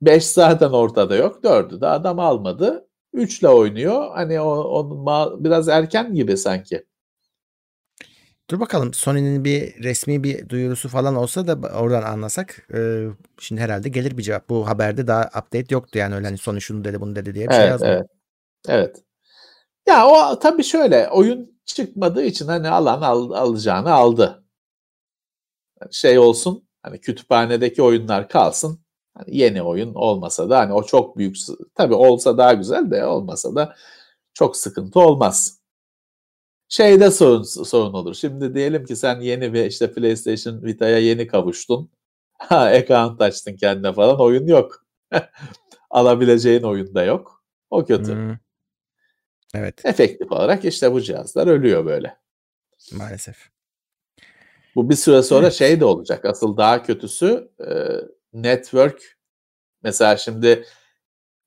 D: 5 zaten ortada yok. 4'ü de adam almadı. 3 ile oynuyor. Hani o, onun biraz erken gibi sanki.
C: Dur bakalım Sony'nin bir resmi bir duyurusu falan olsa da oradan anlasak. Ee, şimdi herhalde gelir bir cevap. Bu haberde daha update yoktu yani öyle hani Sony şunu dedi bunu dedi diye bir
D: şey evet,
C: şey yazmıyor.
D: Evet. Evet. Ya o tabii şöyle oyun çıkmadığı için hani alan al, alacağını aldı. Şey olsun hani kütüphanedeki oyunlar kalsın. Hani yeni oyun olmasa da hani o çok büyük tabii olsa daha güzel de olmasa da çok sıkıntı olmaz şeyde sorun, sorun olur. Şimdi diyelim ki sen yeni bir işte PlayStation Vita'ya yeni kavuştun. Ha, account açtın kendine falan oyun yok. Alabileceğin oyun da yok. O kötü. Hmm.
C: Evet.
D: Efektif olarak işte bu cihazlar ölüyor böyle.
C: Maalesef.
D: Bu bir süre sonra evet. şey de olacak. Asıl daha kötüsü e, network. Mesela şimdi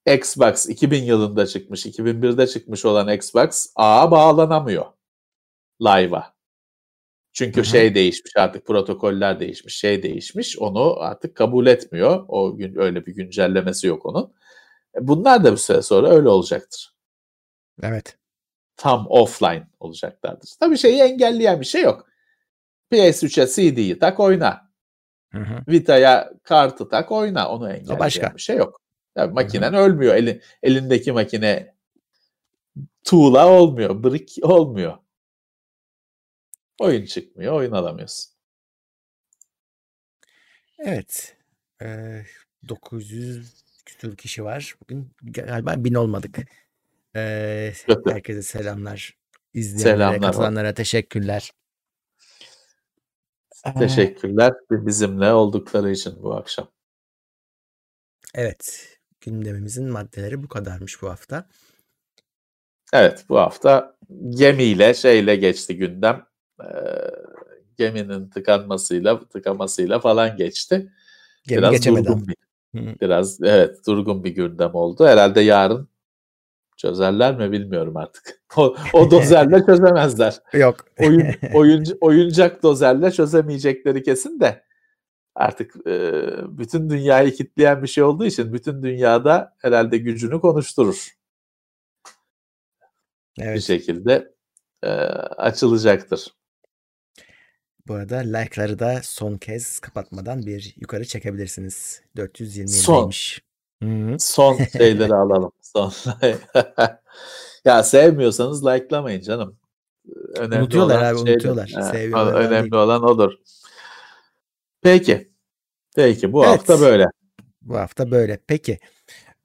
D: Xbox 2000 yılında çıkmış, 2001'de çıkmış olan Xbox ağa bağlanamıyor live'a. Çünkü Hı-hı. şey değişmiş artık protokoller değişmiş, şey değişmiş. Onu artık kabul etmiyor. O gün öyle bir güncellemesi yok onun. E, bunlar da bir süre sonra öyle olacaktır.
C: Evet.
D: Tam offline olacaklardır. Tabii şeyi engelleyen bir şey yok. PS3'e CD'yi tak oyna. Hı hı. Vita'ya kartı tak oyna. Onu engelleyen başka. bir şey yok. Yani makinen hı hı. ölmüyor. Elin, elindeki makine tuğla olmuyor. Brick olmuyor. Oyun çıkmıyor. Oyun alamıyorsun.
C: Evet. Ee, 900 küsur kişi var. Bugün galiba bin olmadık. Ee, herkese selamlar. İzleyenlere, selamlar katılanlara teşekkürler.
D: Teşekkürler bizimle oldukları için bu akşam.
C: Evet. Gündemimizin maddeleri bu kadarmış bu hafta.
D: Evet bu hafta gemiyle şeyle geçti gündem. Ee, geminin tıkanmasıyla tıkamasıyla falan geçti. Gemi Biraz geçemeden. durgun bir, biraz evet durgun bir gündem oldu. Herhalde yarın Çözerler mi bilmiyorum artık. O, o dozerle çözemezler.
C: Yok.
D: Oyun, oyuncu, oyuncak dozerle çözemeyecekleri kesin de artık e, bütün dünyayı kitleyen bir şey olduğu için bütün dünyada herhalde gücünü konuşturur. Evet. Bir şekilde e, açılacaktır.
C: Bu arada like'ları da son kez kapatmadan bir yukarı çekebilirsiniz. 427'ymiş.
D: Son. Son şeyleri alalım. Son. ya sevmiyorsanız likelamayın canım.
C: Önemli unutuyorlar abi şeydir. unutuyorlar.
D: Ha, önemli değil. olan odur. Peki. Peki bu evet. hafta böyle.
C: Bu hafta böyle. Peki.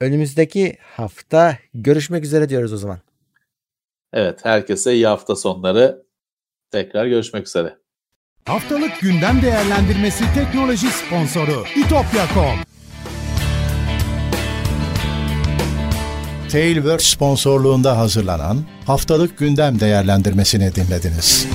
C: Önümüzdeki hafta görüşmek üzere diyoruz o zaman.
D: Evet. Herkese iyi hafta sonları. Tekrar görüşmek üzere.
B: Haftalık gündem değerlendirmesi teknoloji sponsoru itopya.com
A: Tailwords sponsorluğunda hazırlanan haftalık gündem değerlendirmesini dinlediniz.